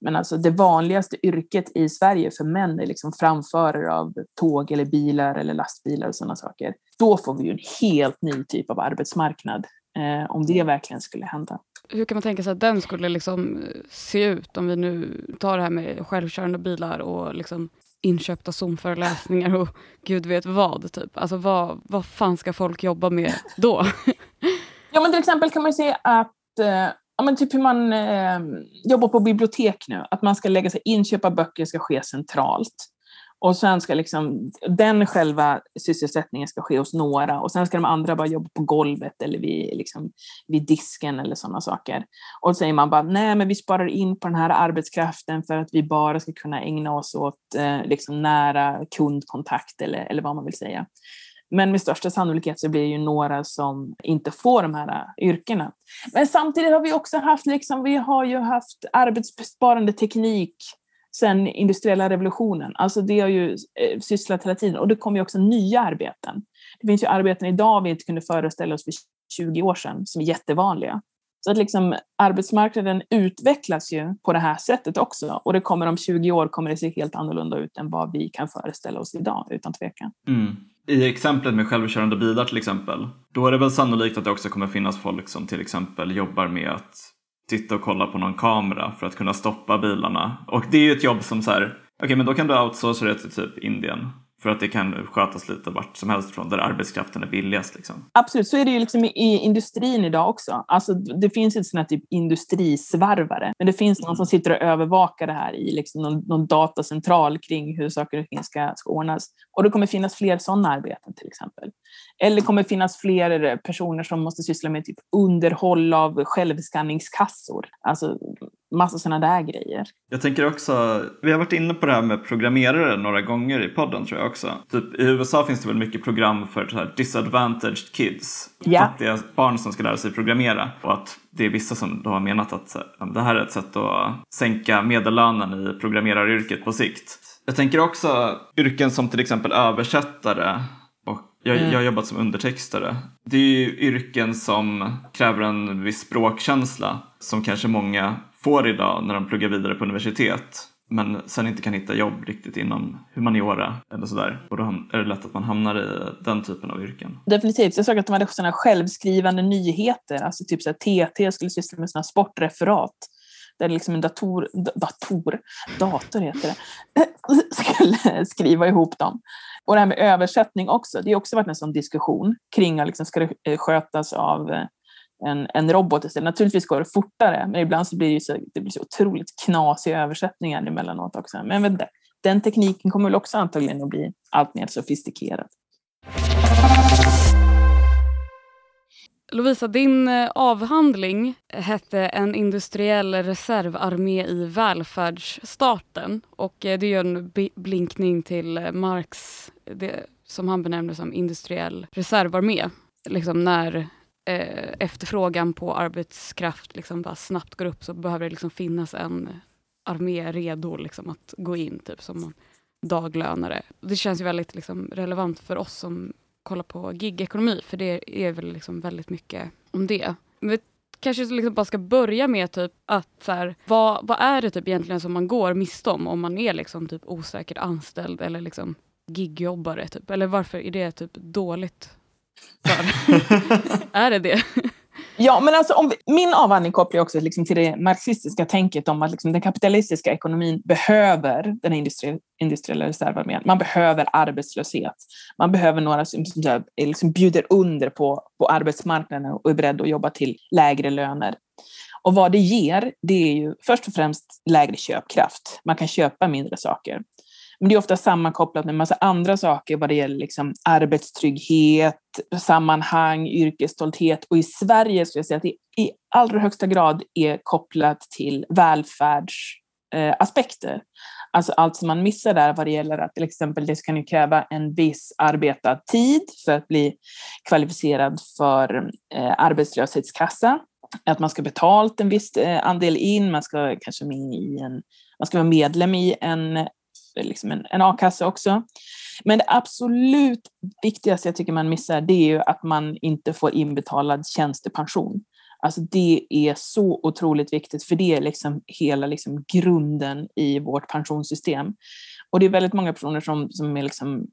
men alltså det vanligaste yrket i Sverige för män är liksom framförare av tåg eller bilar eller lastbilar och sådana saker. Då får vi ju en helt ny typ av arbetsmarknad eh, om det verkligen skulle hända. Hur kan man tänka sig att den skulle liksom eh, se ut om vi nu tar det här med självkörande bilar och liksom inköpta Zoom-föreläsningar och gud vet vad. Typ. Alltså vad, vad fan ska folk jobba med då? ja men till exempel kan man se att eh, ja, men typ hur man eh, jobbar på bibliotek nu, att man ska lägga sig inköp av böcker ska ske centralt. Och sen ska liksom, den själva sysselsättningen ska ske hos några och sen ska de andra bara jobba på golvet eller vid, liksom, vid disken eller sådana saker. Och så säger man bara, nej men vi sparar in på den här arbetskraften för att vi bara ska kunna ägna oss åt eh, liksom nära kundkontakt eller, eller vad man vill säga. Men med största sannolikhet så blir det ju några som inte får de här eh, yrkena. Men samtidigt har vi också haft, liksom, vi har ju haft arbetsbesparande teknik Sen industriella revolutionen. Alltså det har ju eh, sysslat hela tiden och det kommer ju också nya arbeten. Det finns ju arbeten idag vi inte kunde föreställa oss för 20 år sedan som är jättevanliga. Så att liksom, arbetsmarknaden utvecklas ju på det här sättet också och det kommer om 20 år kommer det se helt annorlunda ut än vad vi kan föreställa oss idag utan tvekan. Mm i exemplet med självkörande bilar till exempel, då är det väl sannolikt att det också kommer finnas folk som till exempel jobbar med att sitta och kolla på någon kamera för att kunna stoppa bilarna. Och det är ju ett jobb som så här, okej okay, men då kan du outsourca det till typ Indien för att det kan skötas lite vart som helst från där arbetskraften är billigast. Liksom. Absolut, så är det ju liksom i industrin idag också. Alltså, det finns inte sådana typ industrisvarvare, men det finns någon som sitter och övervakar det här i liksom någon, någon datacentral kring hur saker och ting ska, ska ordnas. Och det kommer finnas fler sådana arbeten till exempel. Eller kommer finnas fler personer som måste syssla med typ underhåll av självskanningskassor. Alltså massa sådana där grejer. Jag tänker också, vi har varit inne på det här med programmerare några gånger i podden tror jag också. Typ, I USA finns det väl mycket program för så här disadvantaged kids. Ja. Fattiga barn som ska lära sig programmera. Och att det är vissa som då har menat att det här är ett sätt att sänka medellönen i programmeraryrket på sikt. Jag tänker också yrken som till exempel översättare jag, mm. jag har jobbat som undertextare. Det är ju yrken som kräver en viss språkkänsla som kanske många får idag när de pluggar vidare på universitet men sen inte kan hitta jobb riktigt inom humaniora eller sådär. Och då är det lätt att man hamnar i den typen av yrken. Definitivt. Jag såg att de hade sådana självskrivande nyheter, alltså typ så här, TT skulle syssla med sådana sportreferat där liksom en dator, dator, dator heter det, skulle skriva ihop dem. Och det här med översättning också, det har också varit en sån diskussion kring, liksom, ska det eh, skötas av eh, en, en robot istället. Naturligtvis går det fortare, men ibland så blir det, så, det blir så otroligt knasiga översättningar emellanåt också. Men vet, den tekniken kommer väl också antagligen att bli allt mer sofistikerad. Lovisa, din eh, avhandling hette En industriell reservarmé i välfärdsstaten. Och eh, det är en blinkning till eh, Marx, det, som han benämnde som industriell reservarmé. Liksom när eh, efterfrågan på arbetskraft liksom bara snabbt går upp så behöver det liksom finnas en armé redo liksom att gå in, typ som daglönare. Det känns ju väldigt liksom, relevant för oss som kollar på gigekonomi, för det är väl liksom väldigt mycket om det. Men vi kanske liksom bara ska börja med typ att så här, vad, vad är det typ egentligen som man går miste om om man är liksom typ osäkert anställd eller liksom gigjobbare? Typ? Eller varför är det typ dåligt? Är det det? Ja, men alltså om vi, min avhandling kopplar också liksom till det marxistiska tänket om att liksom den kapitalistiska ekonomin behöver den industri, industriella reservarmén. Man behöver arbetslöshet. Man behöver några som, som liksom bjuder under på, på arbetsmarknaden och är beredda att jobba till lägre löner. Och vad det ger, det är ju först och främst lägre köpkraft. Man kan köpa mindre saker. Men det är ofta sammankopplat med en massa andra saker vad det gäller liksom arbetstrygghet, sammanhang, yrkesstolthet. Och i Sverige skulle jag säga att det i allra högsta grad är kopplat till välfärdsaspekter. Eh, alltså allt som man missar där vad det gäller att till exempel det kan ju kräva en viss arbetad tid för att bli kvalificerad för eh, arbetslöshetskassa. Att man ska betalt en viss eh, andel in, man ska kanske med i en man ska vara medlem i en Eh, liksom en, en a-kassa också. Men det absolut viktigaste jag tycker man missar det är ju att man inte får inbetalad tjänstepension. Alltså det är så otroligt viktigt för det är liksom hela liksom grunden i vårt pensionssystem. Och det är väldigt många personer som, som är liksom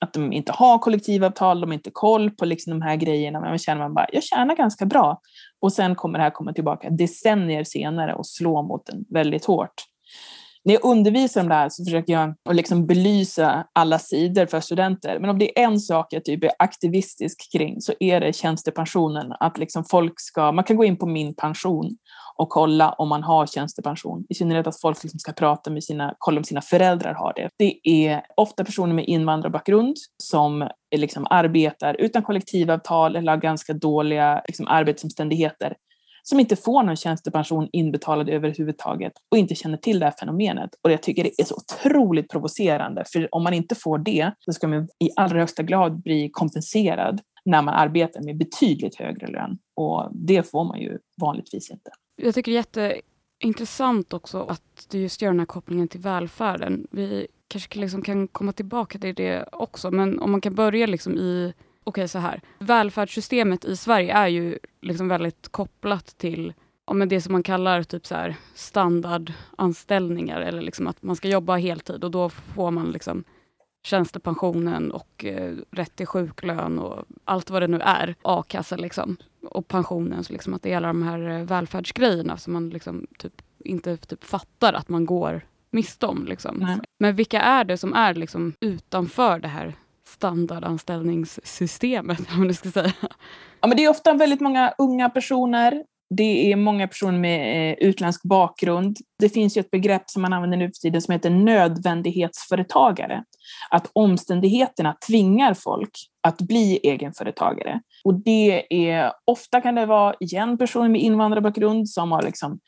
att de inte har kollektivavtal, de har inte koll på liksom de här grejerna, men man känner man bara, jag tjänar ganska bra. Och sen kommer det här komma tillbaka decennier senare och slå mot en väldigt hårt när jag undervisar om det här så försöker jag att liksom belysa alla sidor för studenter. Men om det är en sak jag typ är aktivistisk kring så är det tjänstepensionen. Att liksom folk ska, man kan gå in på min pension och kolla om man har tjänstepension. I synnerhet att folk liksom ska prata med sina, kolla om sina föräldrar har det. Det är ofta personer med invandrarbakgrund som liksom arbetar utan kollektivavtal eller har ganska dåliga liksom, arbetsomständigheter som inte får någon tjänstepension inbetalad överhuvudtaget och inte känner till det här fenomenet. Och jag tycker det är så otroligt provocerande, för om man inte får det så ska man i allra högsta grad bli kompenserad när man arbetar med betydligt högre lön. Och det får man ju vanligtvis inte. Jag tycker det är jätteintressant också att du just gör den här kopplingen till välfärden. Vi kanske liksom kan komma tillbaka till det också, men om man kan börja liksom i okej så här. Välfärdssystemet i Sverige är ju liksom väldigt kopplat till ja, men det som man kallar typ så här standardanställningar eller liksom att man ska jobba heltid och då får man liksom tjänstepensionen och eh, rätt till sjuklön och allt vad det nu är. A-kassa liksom. Och pensionen, så liksom att det är alla de här eh, välfärdsgrejerna som man liksom typ inte typ fattar att man går miste om. Liksom. Men vilka är det som är liksom utanför det här standardanställningssystemet, om du ska säga? Ja, men det är ofta väldigt många unga personer. Det är många personer med eh, utländsk bakgrund. Det finns ju ett begrepp som man använder nu för tiden som heter nödvändighetsföretagare. Att omständigheterna tvingar folk att bli egenföretagare. Och det är, ofta kan det vara igen personer med invandrarbakgrund som har liksom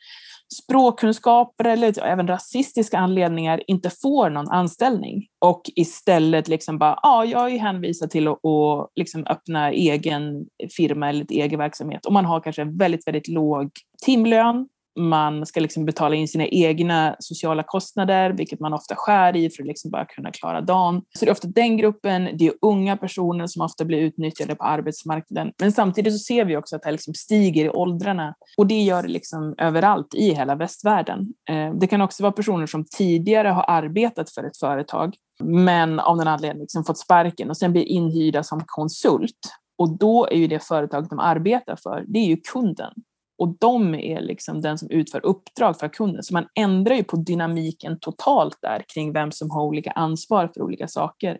språkkunskaper eller även rasistiska anledningar inte får någon anställning. Och istället liksom bara, ja, jag är hänvisad till att, att liksom öppna egen firma eller egen verksamhet. Och man har kanske väldigt, väldigt låg timlön man ska liksom betala in sina egna sociala kostnader, vilket man ofta skär i för att liksom bara kunna klara dagen. Så det är ofta den gruppen, det är unga personer som ofta blir utnyttjade på arbetsmarknaden. Men samtidigt så ser vi också att det liksom stiger i åldrarna och det gör det liksom överallt i hela västvärlden. Eh, det kan också vara personer som tidigare har arbetat för ett företag men av någon anledning liksom fått sparken och sen blir inhyrda som konsult. Och då är ju det företag de arbetar för, det är ju kunden. Och de är liksom den som utför uppdrag för kunden. Så man ändrar ju på dynamiken totalt där kring vem som har olika ansvar för olika saker.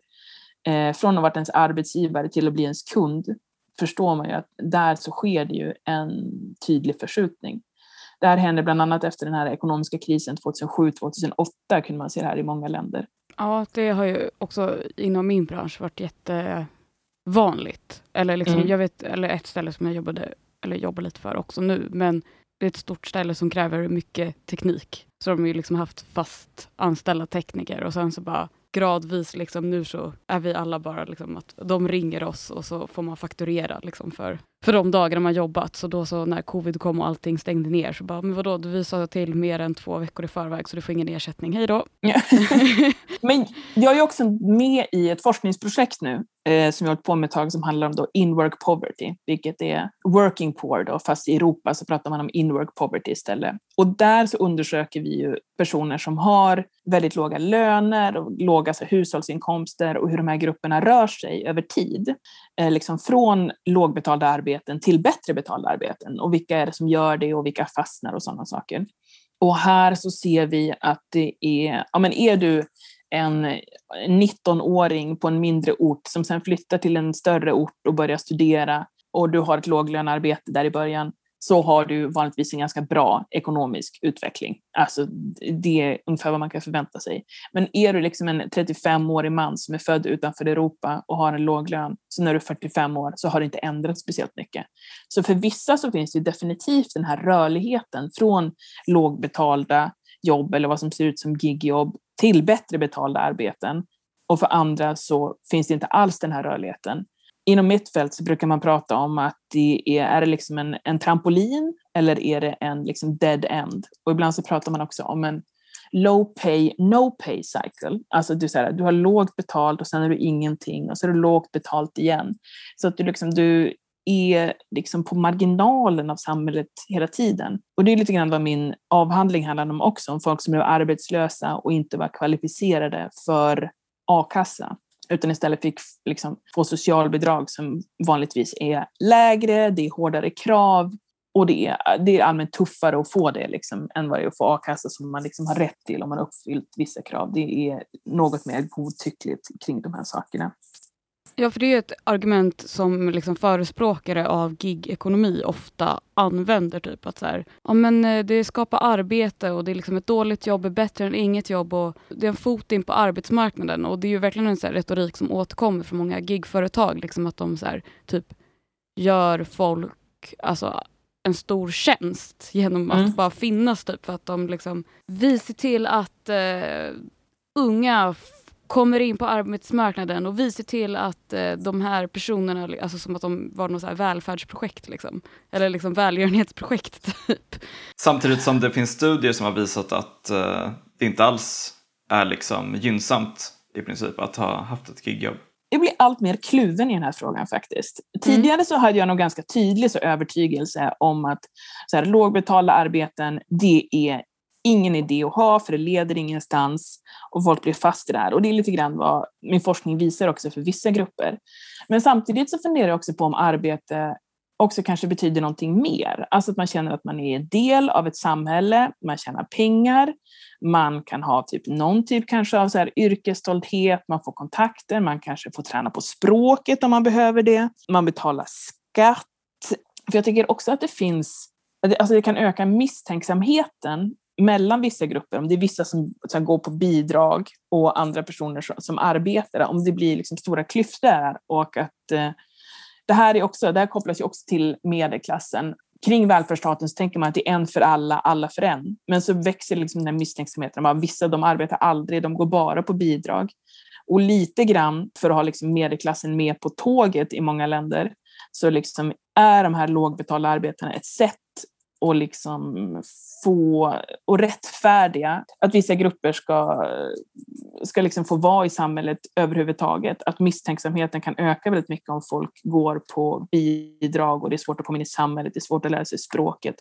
Eh, från att vara ens arbetsgivare till att bli ens kund förstår man ju att där så sker det ju en tydlig förskjutning. Det här hände bland annat efter den här ekonomiska krisen 2007-2008 kunde man se det här i många länder. Ja, det har ju också inom min bransch varit jättevanligt. Eller, liksom, mm. jag vet, eller ett ställe som jag jobbade eller jobbar lite för också nu, men det är ett stort ställe som kräver mycket teknik. Så de har ju liksom haft fast anställda tekniker och sen så bara gradvis, liksom, nu så är vi alla bara liksom att de ringer oss och så får man fakturera liksom för, för de dagarna man jobbat. Så då så när covid kom och allting stängde ner så bara, men vadå, du visade till mer än två veckor i förväg så du får ingen ersättning, hej då. men jag är också med i ett forskningsprojekt nu eh, som jag har hållit på med ett tag som handlar om då in-work poverty, vilket är working poor då, fast i Europa så pratar man om in-work poverty istället. Och där så undersöker vi ju personer som har väldigt låga löner och låga så, hushållsinkomster och hur de här grupperna rör sig över tid. Eh, liksom från lågbetalda arbeten till bättre betalda arbeten och vilka är det som gör det och vilka fastnar och sådana saker. Och här så ser vi att det är, ja men är du en 19-åring på en mindre ort som sen flyttar till en större ort och börjar studera och du har ett låglönearbete där i början så har du vanligtvis en ganska bra ekonomisk utveckling. Alltså det är ungefär vad man kan förvänta sig. Men är du liksom en 35-årig man som är född utanför Europa och har en låg lön, så när du är 45 år så har det inte ändrats speciellt mycket. Så för vissa så finns det definitivt den här rörligheten från lågbetalda jobb eller vad som ser ut som gigjobb till bättre betalda arbeten. Och för andra så finns det inte alls den här rörligheten. Inom mitt fält så brukar man prata om att det är, är det liksom en, en trampolin eller är det en liksom dead end? Och ibland så pratar man också om en low pay, no pay cycle. Alltså du, så här, du har lågt betalt och sen är du ingenting och så är du lågt betalt igen. Så att du, liksom, du är liksom på marginalen av samhället hela tiden. Och det är lite grann vad min avhandling handlar om också, om folk som är arbetslösa och inte var kvalificerade för a-kassa utan istället fick liksom få socialbidrag som vanligtvis är lägre, det är hårdare krav och det är, det är allmänt tuffare att få det liksom, än vad det är att få a-kassa som man liksom har rätt till om man har uppfyllt vissa krav. Det är något mer godtyckligt kring de här sakerna. Ja, för det är ett argument som liksom förespråkare av gig-ekonomi ofta använder. Typ att så här, ja, men eh, det skapar arbete och det är liksom ett dåligt jobb är bättre än inget jobb och det är en fot in på arbetsmarknaden. Och det är ju verkligen en så retorik som återkommer från många gigföretag. Liksom att de så här, typ gör folk alltså, en stor tjänst genom att mm. bara finnas. Typ, för att de liksom, vi ser till att eh, unga kommer in på arbetsmarknaden och vi ser till att eh, de här personerna, alltså som att de var något så här välfärdsprojekt liksom. Eller liksom välgörenhetsprojekt typ. Samtidigt som det finns studier som har visat att eh, det inte alls är liksom gynnsamt i princip att ha haft ett gigjobb. Jag blir allt mer kluven i den här frågan faktiskt. Tidigare mm. så hade jag nog ganska tydlig så övertygelse om att så här, lågbetalda arbeten, det är ingen idé att ha för det leder ingenstans och folk blir fast i det här. Och det är lite grann vad min forskning visar också för vissa grupper. Men samtidigt så funderar jag också på om arbete också kanske betyder någonting mer. Alltså att man känner att man är en del av ett samhälle, man tjänar pengar, man kan ha typ någon typ kanske av så här yrkesstolthet, man får kontakter, man kanske får träna på språket om man behöver det, man betalar skatt. För jag tycker också att det finns Alltså det kan öka misstänksamheten mellan vissa grupper, om det är vissa som, som går på bidrag och andra personer som, som arbetar, om det blir liksom stora klyftor där och att eh, det här, är också, det här kopplas ju också till medelklassen. Kring välfärdsstaten så tänker man att det är en för alla, alla för en. Men så växer liksom den här misstänksamheten. Att vissa de arbetar aldrig, de går bara på bidrag. Och lite grann för att ha liksom medelklassen med på tåget i många länder så liksom är de här lågbetalda arbetarna ett sätt och liksom få och rättfärdiga att vissa grupper ska, ska liksom få vara i samhället överhuvudtaget. Att misstänksamheten kan öka väldigt mycket om folk går på bidrag och det är svårt att komma in i samhället, det är svårt att lära sig språket.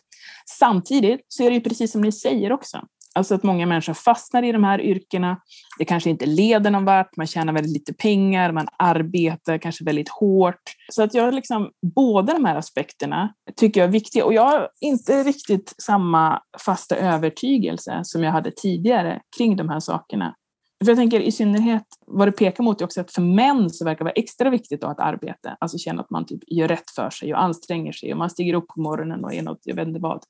Samtidigt så är det ju precis som ni säger också, Alltså att många människor fastnar i de här yrkena. Det kanske inte leder någon vart, man tjänar väldigt lite pengar, man arbetar kanske väldigt hårt. Så att jag liksom, båda de här aspekterna tycker jag är viktiga. Och jag har inte riktigt samma fasta övertygelse som jag hade tidigare kring de här sakerna. För jag tänker i synnerhet vad det pekar mot är också att för män så verkar det vara extra viktigt att arbeta. Alltså känna att man typ gör rätt för sig och anstränger sig och man stiger upp på morgonen och är något, jag vet inte vad,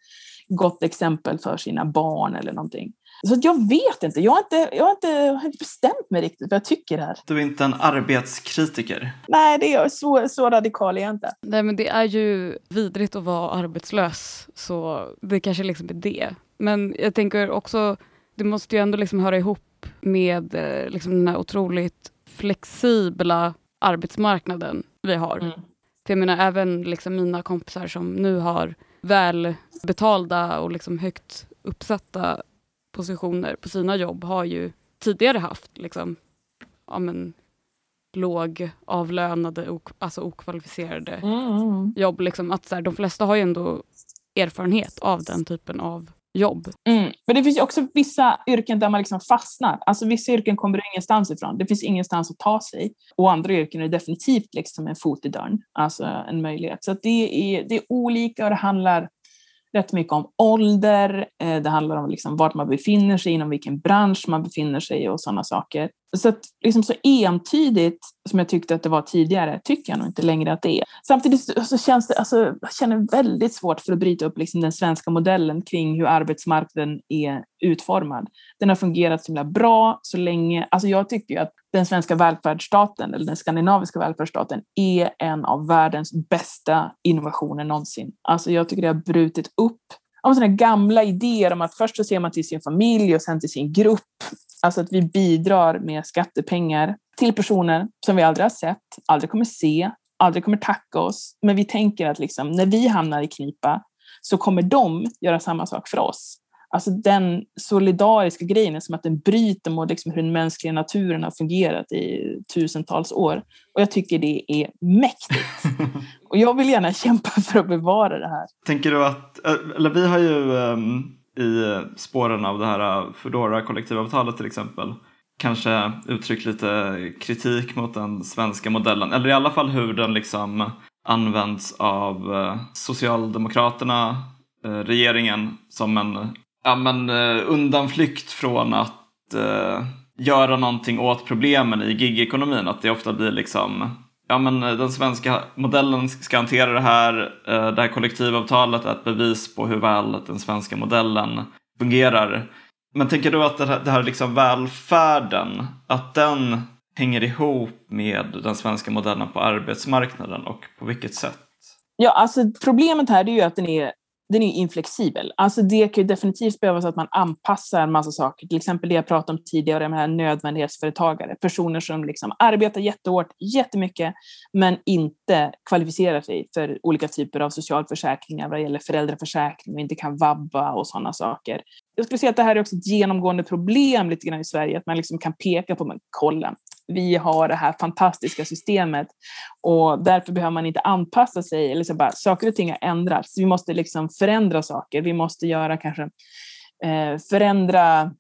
gott exempel för sina barn eller någonting. Så jag vet inte, jag har inte, jag har inte, jag har inte bestämt mig riktigt vad jag tycker här. Du är inte en arbetskritiker? Nej, det är så, så radikal är jag inte. Nej, men det är ju vidrigt att vara arbetslös, så det kanske liksom är det. Men jag tänker också, det måste ju ändå liksom höra ihop med eh, liksom den här otroligt flexibla arbetsmarknaden vi har. Mm. För jag menar även liksom mina kompisar som nu har välbetalda och liksom högt uppsatta positioner på sina jobb har ju tidigare haft liksom, ja, men, låg avlönade, ok, alltså okvalificerade mm. jobb. Liksom, att så här, de flesta har ju ändå erfarenhet av den typen av jobb. Mm. Men det finns också vissa yrken där man liksom fastnar. Alltså vissa yrken kommer du ingenstans ifrån. Det finns ingenstans att ta sig. Och andra yrken är definitivt liksom en fot i dörren, alltså en möjlighet. Så det, är, det är olika och det handlar rätt mycket om ålder, eh, det handlar om liksom vart man befinner sig, inom vilken bransch man befinner sig och sådana saker. Så att liksom så entydigt som jag tyckte att det var tidigare, tycker jag nog inte längre att det är. Samtidigt så känns det, alltså, jag känner väldigt svårt för att bryta upp liksom den svenska modellen kring hur arbetsmarknaden är utformad. Den har fungerat så himla bra så länge. Alltså jag tycker att den svenska välfärdsstaten, eller den skandinaviska välfärdsstaten, är en av världens bästa innovationer någonsin. Alltså jag tycker det har brutit upp om sådana gamla idéer om att först så ser man till sin familj och sen till sin grupp. Alltså att vi bidrar med skattepengar till personer som vi aldrig har sett, aldrig kommer se, aldrig kommer tacka oss. Men vi tänker att liksom, när vi hamnar i knipa så kommer de göra samma sak för oss. Alltså den solidariska grejen är som att den bryter mot liksom hur den mänskliga naturen har fungerat i tusentals år. Och jag tycker det är mäktigt. och jag vill gärna kämpa för att bevara det här. Tänker du att, eller vi har ju um, i spåren av det här Foodora kollektivavtalet till exempel kanske uttryckt lite kritik mot den svenska modellen, eller i alla fall hur den liksom används av eh, Socialdemokraterna, eh, regeringen, som en ja, men, eh, undanflykt från att eh, göra någonting åt problemen i gigekonomin. Att det ofta blir liksom ja, men eh, den svenska modellen ska hantera det här. Eh, det här kollektivavtalet är ett bevis på hur väl den svenska modellen fungerar. Men tänker du att det här, det här liksom välfärden, att den hänger ihop med den svenska modellen på arbetsmarknaden och på vilket sätt? Ja, alltså problemet här är ju att den är den är inflexibel. Alltså det kan ju definitivt behövas att man anpassar en massa saker. Till exempel det jag pratade om tidigare med nödvändighetsföretagare. Personer som liksom arbetar jättehårt, jättemycket, men inte kvalificerar sig för olika typer av socialförsäkringar vad gäller föräldraförsäkring och inte kan vabba och sådana saker. Jag skulle säga att det här är också ett genomgående problem lite grann i Sverige, att man liksom kan peka på, men kolla, vi har det här fantastiska systemet och därför behöver man inte anpassa sig. Eller så bara, saker och ting har ändrats. Vi måste liksom förändra saker. Vi måste göra kanske eh, förändra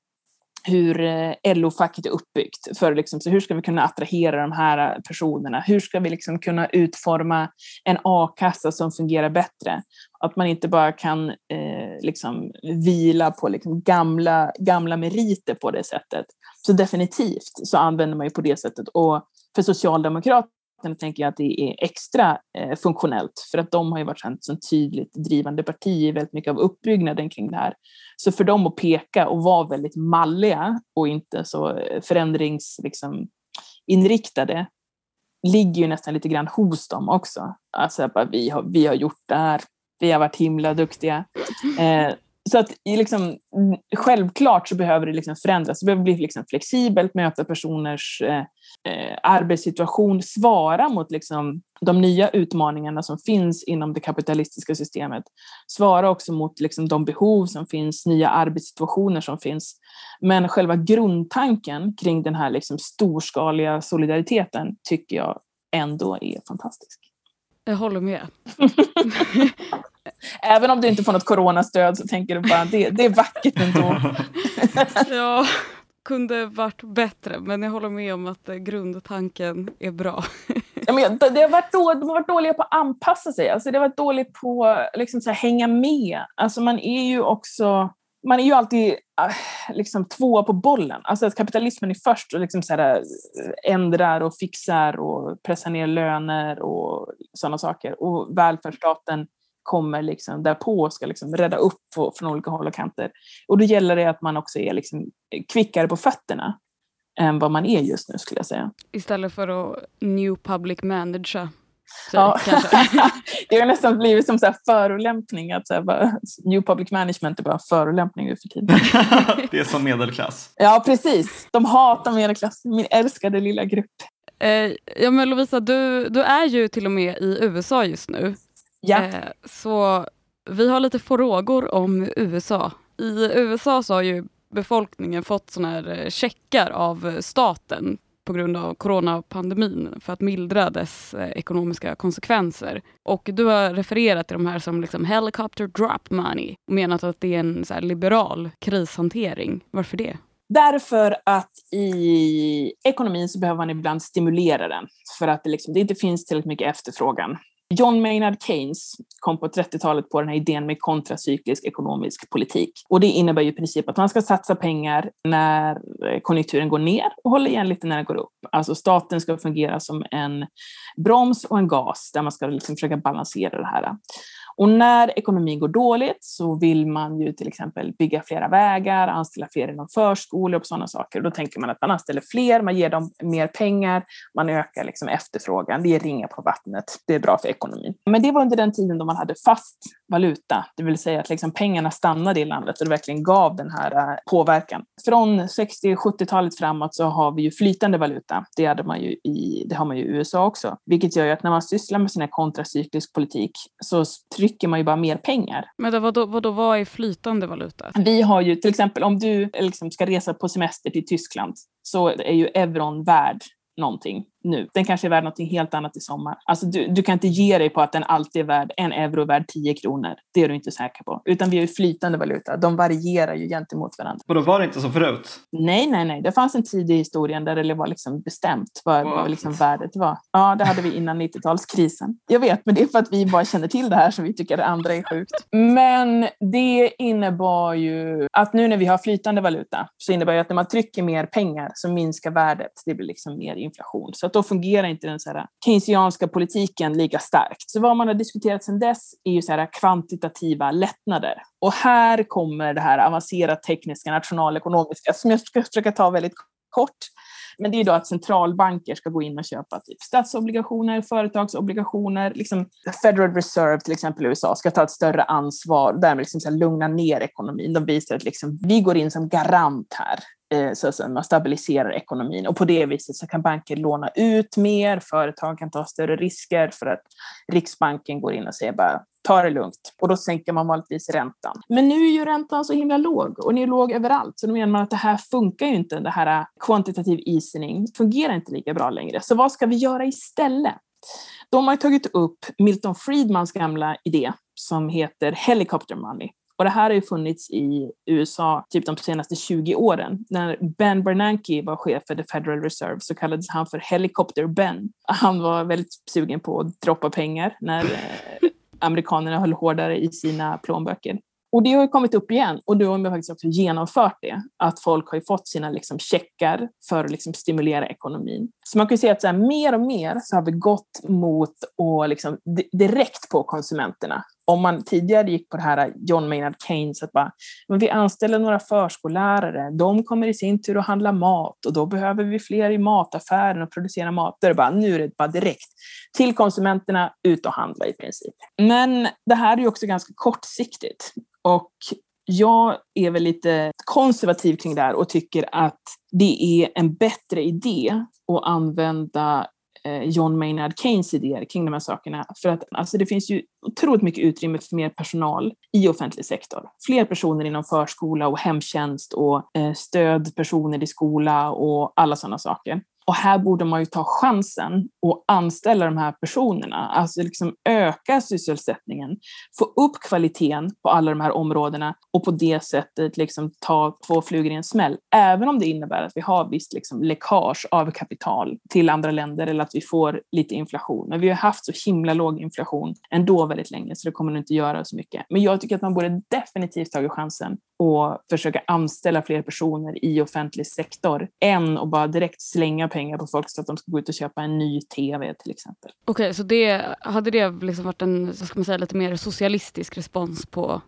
hur eh, LO-facket är uppbyggt. För liksom, så hur ska vi kunna attrahera de här eh, personerna? Hur ska vi liksom kunna utforma en a-kassa som fungerar bättre? Att man inte bara kan eh, liksom vila på liksom gamla, gamla meriter på det sättet. Så definitivt så använder man ju på det sättet. Och för Socialdemokraterna tänker jag att det är extra eh, funktionellt för att de har ju varit ett så tydligt drivande parti i väldigt mycket av uppbyggnaden kring det här. Så för dem att peka och vara väldigt malliga och inte så eh, förändringsinriktade liksom, ligger ju nästan lite grann hos dem också. Alltså bara, vi, har, vi har gjort det här, vi har varit himla duktiga. Eh, så att liksom, självklart så behöver det liksom förändras. Det behöver bli liksom flexibelt, möta personers eh, eh, arbetssituation, svara mot liksom de nya utmaningarna som finns inom det kapitalistiska systemet. Svara också mot liksom de behov som finns, nya arbetssituationer som finns. Men själva grundtanken kring den här liksom storskaliga solidariteten tycker jag ändå är fantastisk. Jag håller med. Även om du inte får något coronastöd så tänker du bara det, det är vackert ändå. ja, kunde varit bättre men jag håller med om att eh, grundtanken är bra. ja, men det har varit då, de har varit dåliga på att anpassa sig, alltså det har varit dåligt på att liksom, hänga med. Alltså man är ju också man är ju alltid äh, liksom tvåa på bollen. Alltså att kapitalismen är först och liksom så här, äh, ändrar och fixar och pressar ner löner och sådana saker. Och välfärdsstaten kommer liksom därpå och ska liksom rädda upp från olika håll och kanter. Och då gäller det att man också är liksom kvickare på fötterna än vad man är just nu skulle jag säga. Istället för att new public manager Ja. det har nästan blivit som så här förolämpning, att så här bara, New Public Management är bara förolämpning nu för tiden. det är som medelklass. Ja, precis. De hatar medelklass, min älskade lilla grupp. Eh, ja, men Lovisa, du, du är ju till och med i USA just nu. Ja. Eh, så vi har lite frågor om USA. I USA så har ju befolkningen fått såna här eh, checkar av staten på grund av coronapandemin för att mildra dess eh, ekonomiska konsekvenser. Och du har refererat till de här som liksom helicopter drop money och menat att det är en så liberal krishantering. Varför det? Därför att i ekonomin så behöver man ibland stimulera den för att det, liksom, det inte finns tillräckligt mycket efterfrågan. John Maynard Keynes kom på 30-talet på den här idén med kontracyklisk ekonomisk politik. Och det innebär ju i princip att man ska satsa pengar när konjunkturen går ner och hålla igen lite när den går upp. Alltså staten ska fungera som en broms och en gas där man ska liksom försöka balansera det här. Och när ekonomin går dåligt så vill man ju till exempel bygga flera vägar, anställa fler inom förskolor och sådana saker. Och då tänker man att man anställer fler, man ger dem mer pengar, man ökar liksom efterfrågan. Det är ringar på vattnet. Det är bra för ekonomin. Men det var under den tiden då man hade fast valuta, det vill säga att liksom pengarna stannade i landet och det verkligen gav den här äh, påverkan. Från 60-70-talet framåt så har vi ju flytande valuta. Det, hade man ju i, det har man ju i USA också, vilket gör ju att när man sysslar med sin kontracyklisk politik så trycker man ju bara mer pengar. Men vad, då, vad, då, vad är flytande valuta? Vi har ju till exempel om du liksom ska resa på semester till Tyskland så är ju euron värd någonting. Nu. Den kanske är värd något helt annat i sommar. Alltså du, du kan inte ge dig på att den alltid är värd en euro värd 10 kronor. Det är du inte säker på. Utan vi har ju flytande valuta. De varierar ju gentemot varandra. Och då var det inte så förut? Nej, nej, nej. Det fanns en tid i historien där det var liksom bestämt vad, vad liksom värdet var. Ja, det hade vi innan 90-talskrisen. Jag vet, men det är för att vi bara känner till det här som vi tycker det andra är sjukt. Men det innebar ju att nu när vi har flytande valuta så innebär det att när man trycker mer pengar så minskar värdet. Det blir liksom mer inflation. Så att då fungerar inte den så här keynesianska politiken lika starkt. Så vad man har diskuterat sedan dess är ju så här kvantitativa lättnader. Och här kommer det här avancerat tekniska nationalekonomiska som jag ska försöka ta väldigt kort. Men det är då att centralbanker ska gå in och köpa typ statsobligationer, företagsobligationer. Liksom Federal Reserve till exempel i USA ska ta ett större ansvar och därmed liksom så lugna ner ekonomin. De visar att liksom, vi går in som garant här Eh, så att man stabiliserar ekonomin och på det viset så kan banker låna ut mer, företag kan ta större risker för att Riksbanken går in och säger bara ta det lugnt. Och då sänker man vanligtvis räntan. Men nu är ju räntan så himla låg och den är låg överallt. Så då menar man att det här funkar ju inte, det här quantitative easing fungerar inte lika bra längre. Så vad ska vi göra istället? De har tagit upp Milton Friedmans gamla idé som heter helicopter money. Och det här har ju funnits i USA typ de senaste 20 åren. När Ben Bernanke var chef för the Federal Reserve så kallades han för Helicopter Ben. Han var väldigt sugen på att droppa pengar när eh, amerikanerna höll hårdare i sina plånböcker. Och det har ju kommit upp igen och nu har man faktiskt också genomfört det. Att folk har ju fått sina liksom checkar för att liksom stimulera ekonomin. Så man kan ju se att så här, mer och mer så har vi gått mot och liksom direkt på konsumenterna om man tidigare gick på det här John Maynard Keynes, att bara, men vi anställer några förskollärare, de kommer i sin tur att handla mat och då behöver vi fler i mataffären och producera mat. Då är det bara, nu är det bara direkt till konsumenterna, ut och handla i princip. Men det här är ju också ganska kortsiktigt och jag är väl lite konservativ kring det här och tycker att det är en bättre idé att använda Eh, John Maynard Keynes idéer kring de här sakerna. För att alltså, det finns ju otroligt mycket utrymme för mer personal i offentlig sektor. Fler personer inom förskola och hemtjänst och eh, stödpersoner i skola och alla sådana saker. Och här borde man ju ta chansen och anställa de här personerna, alltså liksom öka sysselsättningen, få upp kvaliteten på alla de här områdena och på det sättet liksom ta två flugor i en smäll. Även om det innebär att vi har visst liksom läckage av kapital till andra länder eller att vi får lite inflation. Men vi har haft så himla låg inflation ändå väldigt länge så det kommer nog inte göra så mycket. Men jag tycker att man borde definitivt tagit chansen och försöka anställa fler personer i offentlig sektor än att bara direkt slänga pengar på folk så att de ska gå ut och köpa en ny TV till exempel. Okej, okay, så det, hade det liksom varit en så ska man säga, lite mer socialistisk respons på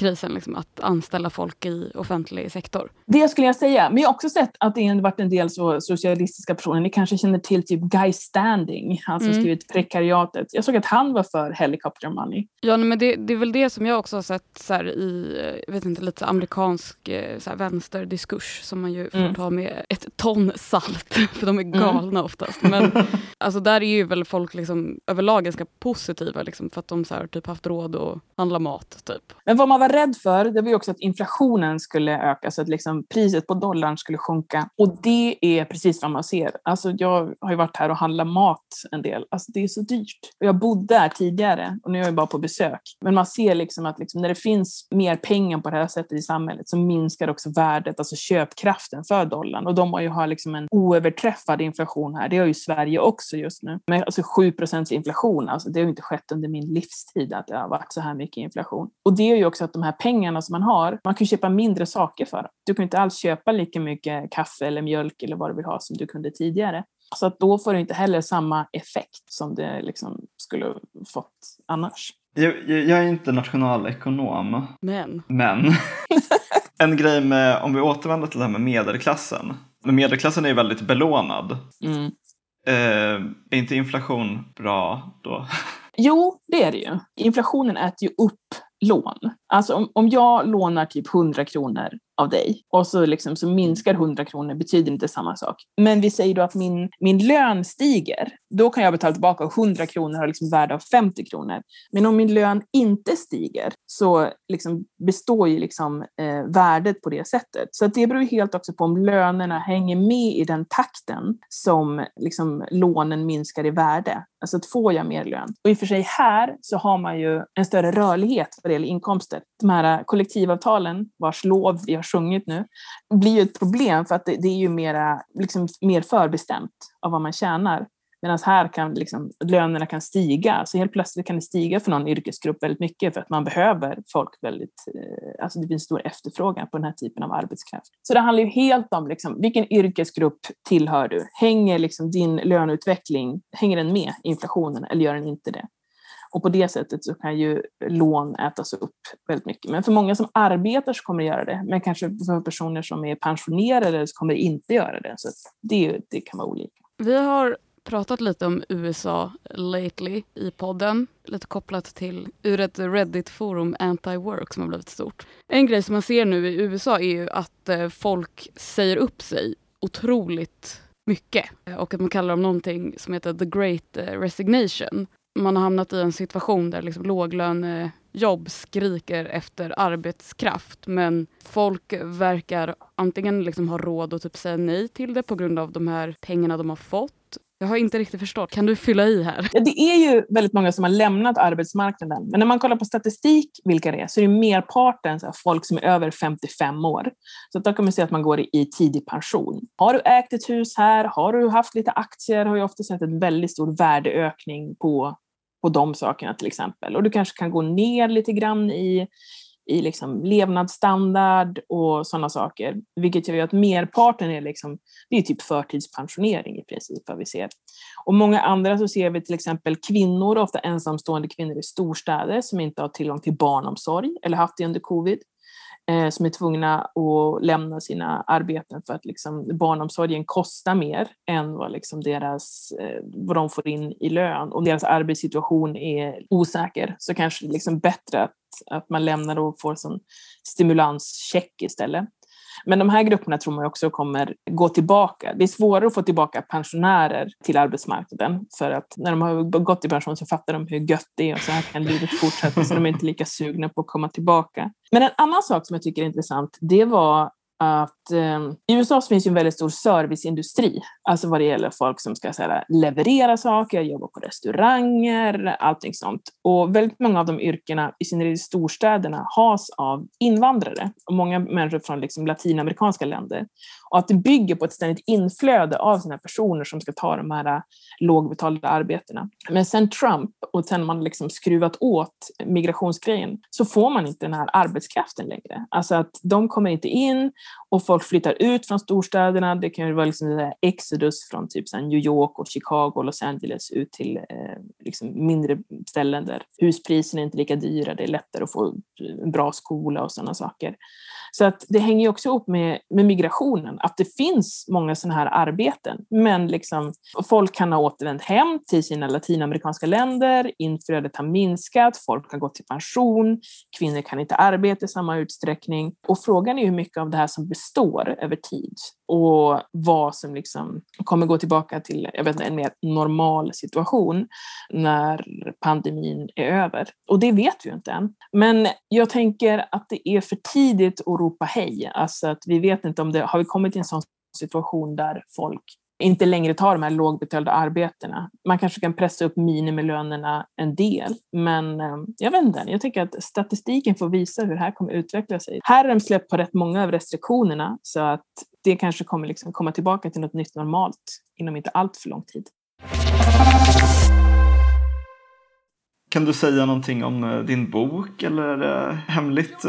krisen, liksom, att anställa folk i offentlig sektor? Det skulle jag säga. Men jag har också sett att det har varit en del så socialistiska personer. Ni kanske känner till typ Guy Standing, han som mm. skrivit Prekariatet. Jag såg att han var för helicopter money. Ja, men det, det är väl det som jag också har sett så här, i vet inte, lite amerikansk eh, så här, vänsterdiskurs som man ju får mm. ta med ett ton salt, för de är mm. galna mm. oftast. Men alltså, där är ju väl folk liksom, överlag ganska positiva liksom, för att de så här, typ haft råd att handla mat. Typ. Men vad man var rädd för det var ju också att inflationen skulle öka, så att liksom priset på dollarn skulle sjunka. Och det är precis vad man ser. Alltså jag har ju varit här och handlat mat en del. Alltså det är så dyrt. Jag bodde här tidigare och nu är jag bara på besök. Men man ser liksom att liksom när det finns mer pengar på det här sättet i samhället så minskar också värdet, alltså köpkraften för dollarn. Och de har ju har liksom en oöverträffad inflation här. Det har ju Sverige också just nu. Men alltså 7 procents inflation, alltså det har ju inte skett under min livstid att det har varit så här mycket inflation. Och det är ju också att de här pengarna som man har, man kan köpa mindre saker för. Du kan inte alls köpa lika mycket kaffe eller mjölk eller vad du vill ha som du kunde tidigare. Så att då får du inte heller samma effekt som det liksom skulle fått annars. Jag, jag är inte nationalekonom. Men. Men. en grej med, om vi återvänder till det här med medelklassen. Men medelklassen är ju väldigt belånad. Mm. Eh, är inte inflation bra då? Jo, det är det ju. Inflationen äter ju upp lån. Alltså om, om jag lånar typ 100 kronor av dig och så, liksom, så minskar 100 kronor betyder inte samma sak. Men vi säger då att min, min lön stiger. Då kan jag betala tillbaka och 100 kronor har liksom värde av 50 kronor. Men om min lön inte stiger så liksom består ju liksom, eh, värdet på det sättet. Så att det beror helt också på om lönerna hänger med i den takten som liksom, lånen minskar i värde. Alltså att får jag mer lön? Och i och för sig här så har man ju en större rörlighet vad det gäller inkomster. De här kollektivavtalen, vars lov vi har sjungit nu, blir ju ett problem för att det, det är ju mera, liksom, mer förbestämt av vad man tjänar. Medan här kan liksom, lönerna kan stiga. Så helt plötsligt kan det stiga för någon yrkesgrupp väldigt mycket för att man behöver folk väldigt... Eh, alltså det finns stor efterfrågan på den här typen av arbetskraft. Så det handlar ju helt om liksom, vilken yrkesgrupp tillhör du? Hänger liksom din löneutveckling, hänger den med inflationen eller gör den inte det? Och på det sättet så kan ju lån ätas upp väldigt mycket. Men för många som arbetar så kommer det göra det. Men kanske för personer som är pensionerade så kommer det inte göra det. Så det, det kan vara olika. Vi har pratat lite om USA lately i podden. Lite kopplat till ur ett Reddit-forum, Anti-Work, som har blivit stort. En grej som man ser nu i USA är ju att eh, folk säger upp sig otroligt mycket. Och att man kallar dem någonting som heter the great eh, resignation. Man har hamnat i en situation där liksom låglönejobb skriker efter arbetskraft men folk verkar antingen liksom ha råd att typ säga nej till det på grund av de här pengarna de har fått jag har inte riktigt förstått. Kan du fylla i här? Ja, det är ju väldigt många som har lämnat arbetsmarknaden. Men när man kollar på statistik, vilka det är, så är det merparten så folk som är över 55 år. Så då kan man se att man går i tidig pension. Har du ägt ett hus här, har du haft lite aktier, har ju ofta sett en väldigt stor värdeökning på, på de sakerna till exempel. Och du kanske kan gå ner lite grann i i liksom levnadsstandard och sådana saker. Vilket gör att merparten är, liksom, det är typ förtidspensionering i princip vad vi ser. Och många andra så ser vi till exempel kvinnor, ofta ensamstående kvinnor i storstäder som inte har tillgång till barnomsorg eller haft det under covid eh, som är tvungna att lämna sina arbeten för att liksom, barnomsorgen kostar mer än vad, liksom deras, eh, vad de får in i lön. Om deras arbetssituation är osäker så kanske det är liksom bättre att, att man lämnar och får en stimulanscheck istället. Men de här grupperna tror man också kommer gå tillbaka. Det är svårare att få tillbaka pensionärer till arbetsmarknaden för att när de har gått i pension så fattar de hur gött det är och så här kan livet fortsätta så de är inte lika sugna på att komma tillbaka. Men en annan sak som jag tycker är intressant, det var att eh, i USA finns ju en väldigt stor serviceindustri, alltså vad det gäller folk som ska här, leverera saker, jobba på restauranger, allting sånt. Och väldigt många av de yrkena, i synnerhet i storstäderna, has av invandrare och många människor från liksom, latinamerikanska länder. Och att det bygger på ett ständigt inflöde av sådana personer som ska ta de här äh, lågbetalda arbetena. Men sen Trump och sen man liksom skruvat åt migrationsgrejen så får man inte den här arbetskraften längre. Alltså att de kommer inte in och folk Folk flyttar ut från storstäderna. Det kan ju vara liksom exodus från typ New York och Chicago och Los Angeles ut till eh, liksom mindre ställen där huspriserna är inte lika dyra. Det är lättare att få en bra skola och sådana saker. Så att det hänger också ihop med, med migrationen, att det finns många sådana här arbeten. Men liksom, folk kan ha återvänt hem till sina latinamerikanska länder, inflödet har minskat, folk har gått i pension, kvinnor kan inte arbeta i samma utsträckning. Och frågan är hur mycket av det här som består över tid och vad som liksom kommer gå tillbaka till jag vet inte, en mer normal situation när pandemin är över. Och det vet vi ju inte än. Men jag tänker att det är för tidigt att ropa hej. Alltså att vi vet inte om det har vi kommit till en sån situation där folk inte längre tar de här lågbetalda arbetena. Man kanske kan pressa upp minimilönerna en del, men eh, jag vet inte. Jag tycker att statistiken får visa hur det här kommer utveckla sig. Här har de släppt på rätt många av restriktionerna så att det kanske kommer liksom komma tillbaka till något nytt normalt inom inte allt för lång tid. Kan du säga någonting om eh, din bok eller är det hemligt?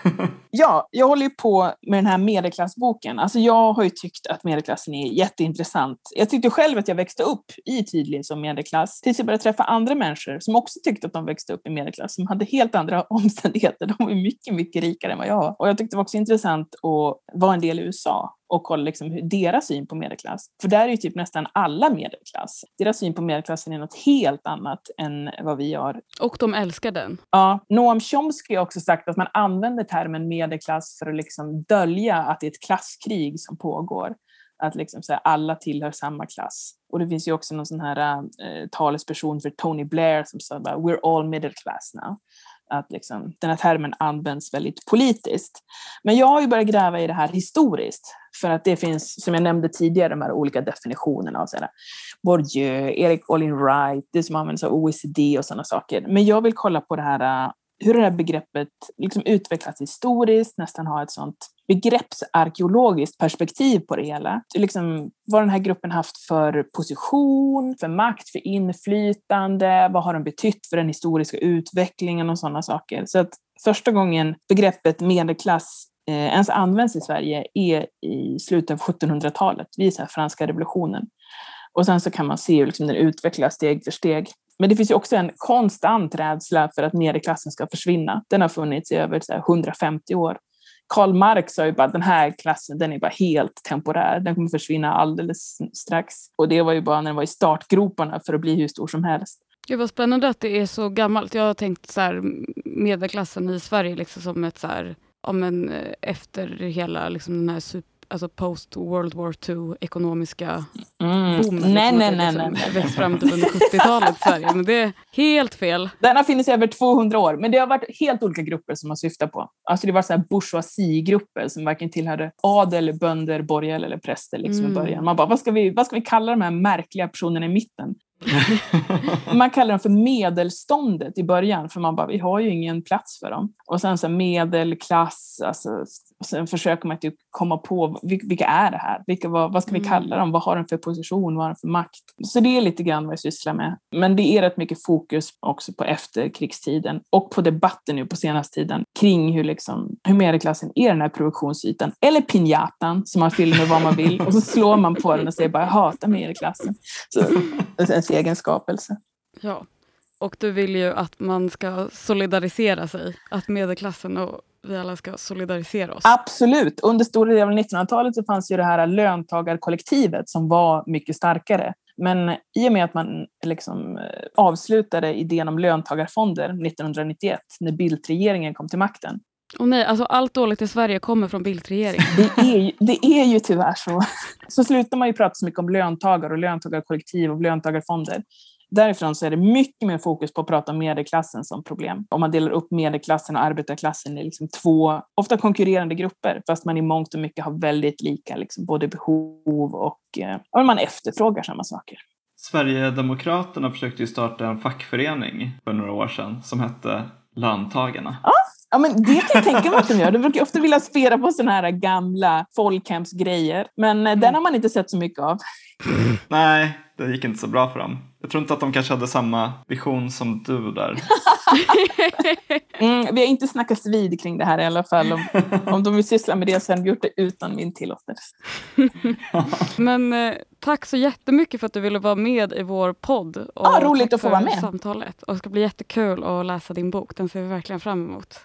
ja, jag håller ju på med den här medelklassboken. Alltså jag har ju tyckt att medelklassen är jätteintressant. Jag tyckte själv att jag växte upp i tydlighet som medelklass tills jag började träffa andra människor som också tyckte att de växte upp i medelklass, som hade helt andra omständigheter. De var mycket, mycket rikare än vad jag var. Och jag tyckte det var också intressant att vara en del i USA och kolla liksom hur deras syn på medelklass. För där är ju typ nästan alla medelklass. Deras syn på medelklassen är något helt annat än vad vi har. Och de älskar den. Ja, Noam Chomsky har också sagt att man använder termen medelklass för att liksom dölja att det är ett klasskrig som pågår. Att liksom så här, alla tillhör samma klass. Och det finns ju också någon sån här äh, talesperson för Tony Blair som sa bara “We're all middle class now” att liksom, den här termen används väldigt politiskt. Men jag har ju börjat gräva i det här historiskt, för att det finns, som jag nämnde tidigare, de här olika definitionerna av sådär, Bourdieu, Eric Olin Wright, det som används av OECD och sådana saker. Men jag vill kolla på det här eh, hur det här begreppet liksom utvecklats historiskt, nästan ha ett sånt begreppsarkeologiskt perspektiv på det hela. Liksom, vad den här gruppen haft för position, för makt, för inflytande, vad har de betytt för den historiska utvecklingen och sådana saker. Så att första gången begreppet medelklass eh, ens används i Sverige är i slutet av 1700-talet, vid franska revolutionen. Och sen så kan man se hur liksom den utvecklas steg för steg. Men det finns ju också en konstant rädsla för att medelklassen ska försvinna. Den har funnits i över 150 år. Karl Marx sa ju bara att den här klassen den är bara helt temporär. Den kommer försvinna alldeles strax. Och det var ju bara när den var i startgroparna för att bli hur stor som helst. Gud vad spännande att det är så gammalt. Jag har tänkt så här, medelklassen i Sverige liksom som ett så här, ja, men, eh, efter hela liksom, den här super alltså post World War II ekonomiska mm. boomen. Nej, nej, nej, liksom nej, växt fram typ under 70-talet i Sverige. Men det är helt fel. Den har funnits i över 200 år, men det har varit helt olika grupper som man syftar på. Alltså det var så här bourgeoisiegrupper som varken tillhörde adel, bönder, borgare eller präster liksom mm. i början. Man bara, vad ska, vi, vad ska vi kalla de här märkliga personerna i mitten? man kallar dem för medelståndet i början, för man bara, vi har ju ingen plats för dem. Och sen så medelklass, alltså och sen försöker man typ komma på vilka är det här? Vilka, vad, vad ska vi mm. kalla dem? Vad har de för position? Vad har de för makt? Så det är lite grann vad jag sysslar med. Men det är rätt mycket fokus också på efterkrigstiden och på debatten nu på senaste tiden kring hur, liksom, hur medelklassen är den här produktionsytan. Eller pinjatan som man fyller med vad man vill och så slår man på den och säger bara jag hatar medelklassen. Så, ens egen skapelse. Ja, och du vill ju att man ska solidarisera sig, att medelklassen och vi alla ska solidarisera oss. Absolut. Under stora delar av 1900-talet så fanns ju det här löntagarkollektivet som var mycket starkare. Men i och med att man liksom eh, avslutade idén om löntagarfonder 1991 när Bildt-regeringen kom till makten. Och nej, alltså allt dåligt i Sverige kommer från Bildt-regeringen. Det är, ju, det är ju tyvärr så. Så slutar man ju prata så mycket om löntagare och löntagarkollektiv och löntagarfonder. Därifrån så är det mycket mer fokus på att prata om medelklassen som problem. Om man delar upp medelklassen och arbetarklassen i liksom två, ofta konkurrerande grupper, fast man i mångt och mycket har väldigt lika liksom, både behov och eh, man efterfrågar samma saker. Sverigedemokraterna försökte ju starta en fackförening för några år sedan som hette Löntagarna. Ja, Ja, men det kan jag tänka mig att de gör. De brukar ofta vilja spela på sådana här gamla folkhemsgrejer. Men mm. den har man inte sett så mycket av. Nej, det gick inte så bra för dem. Jag tror inte att de kanske hade samma vision som du där. mm, vi har inte snackat vid kring det här i alla fall. Om, om de vill syssla med det så har de gjort det utan min tillåtelse. Men eh, tack så jättemycket för att du ville vara med i vår podd. Och ja, roligt att få vara med. Samtalet. Och det ska bli jättekul att läsa din bok. Den ser vi verkligen fram emot.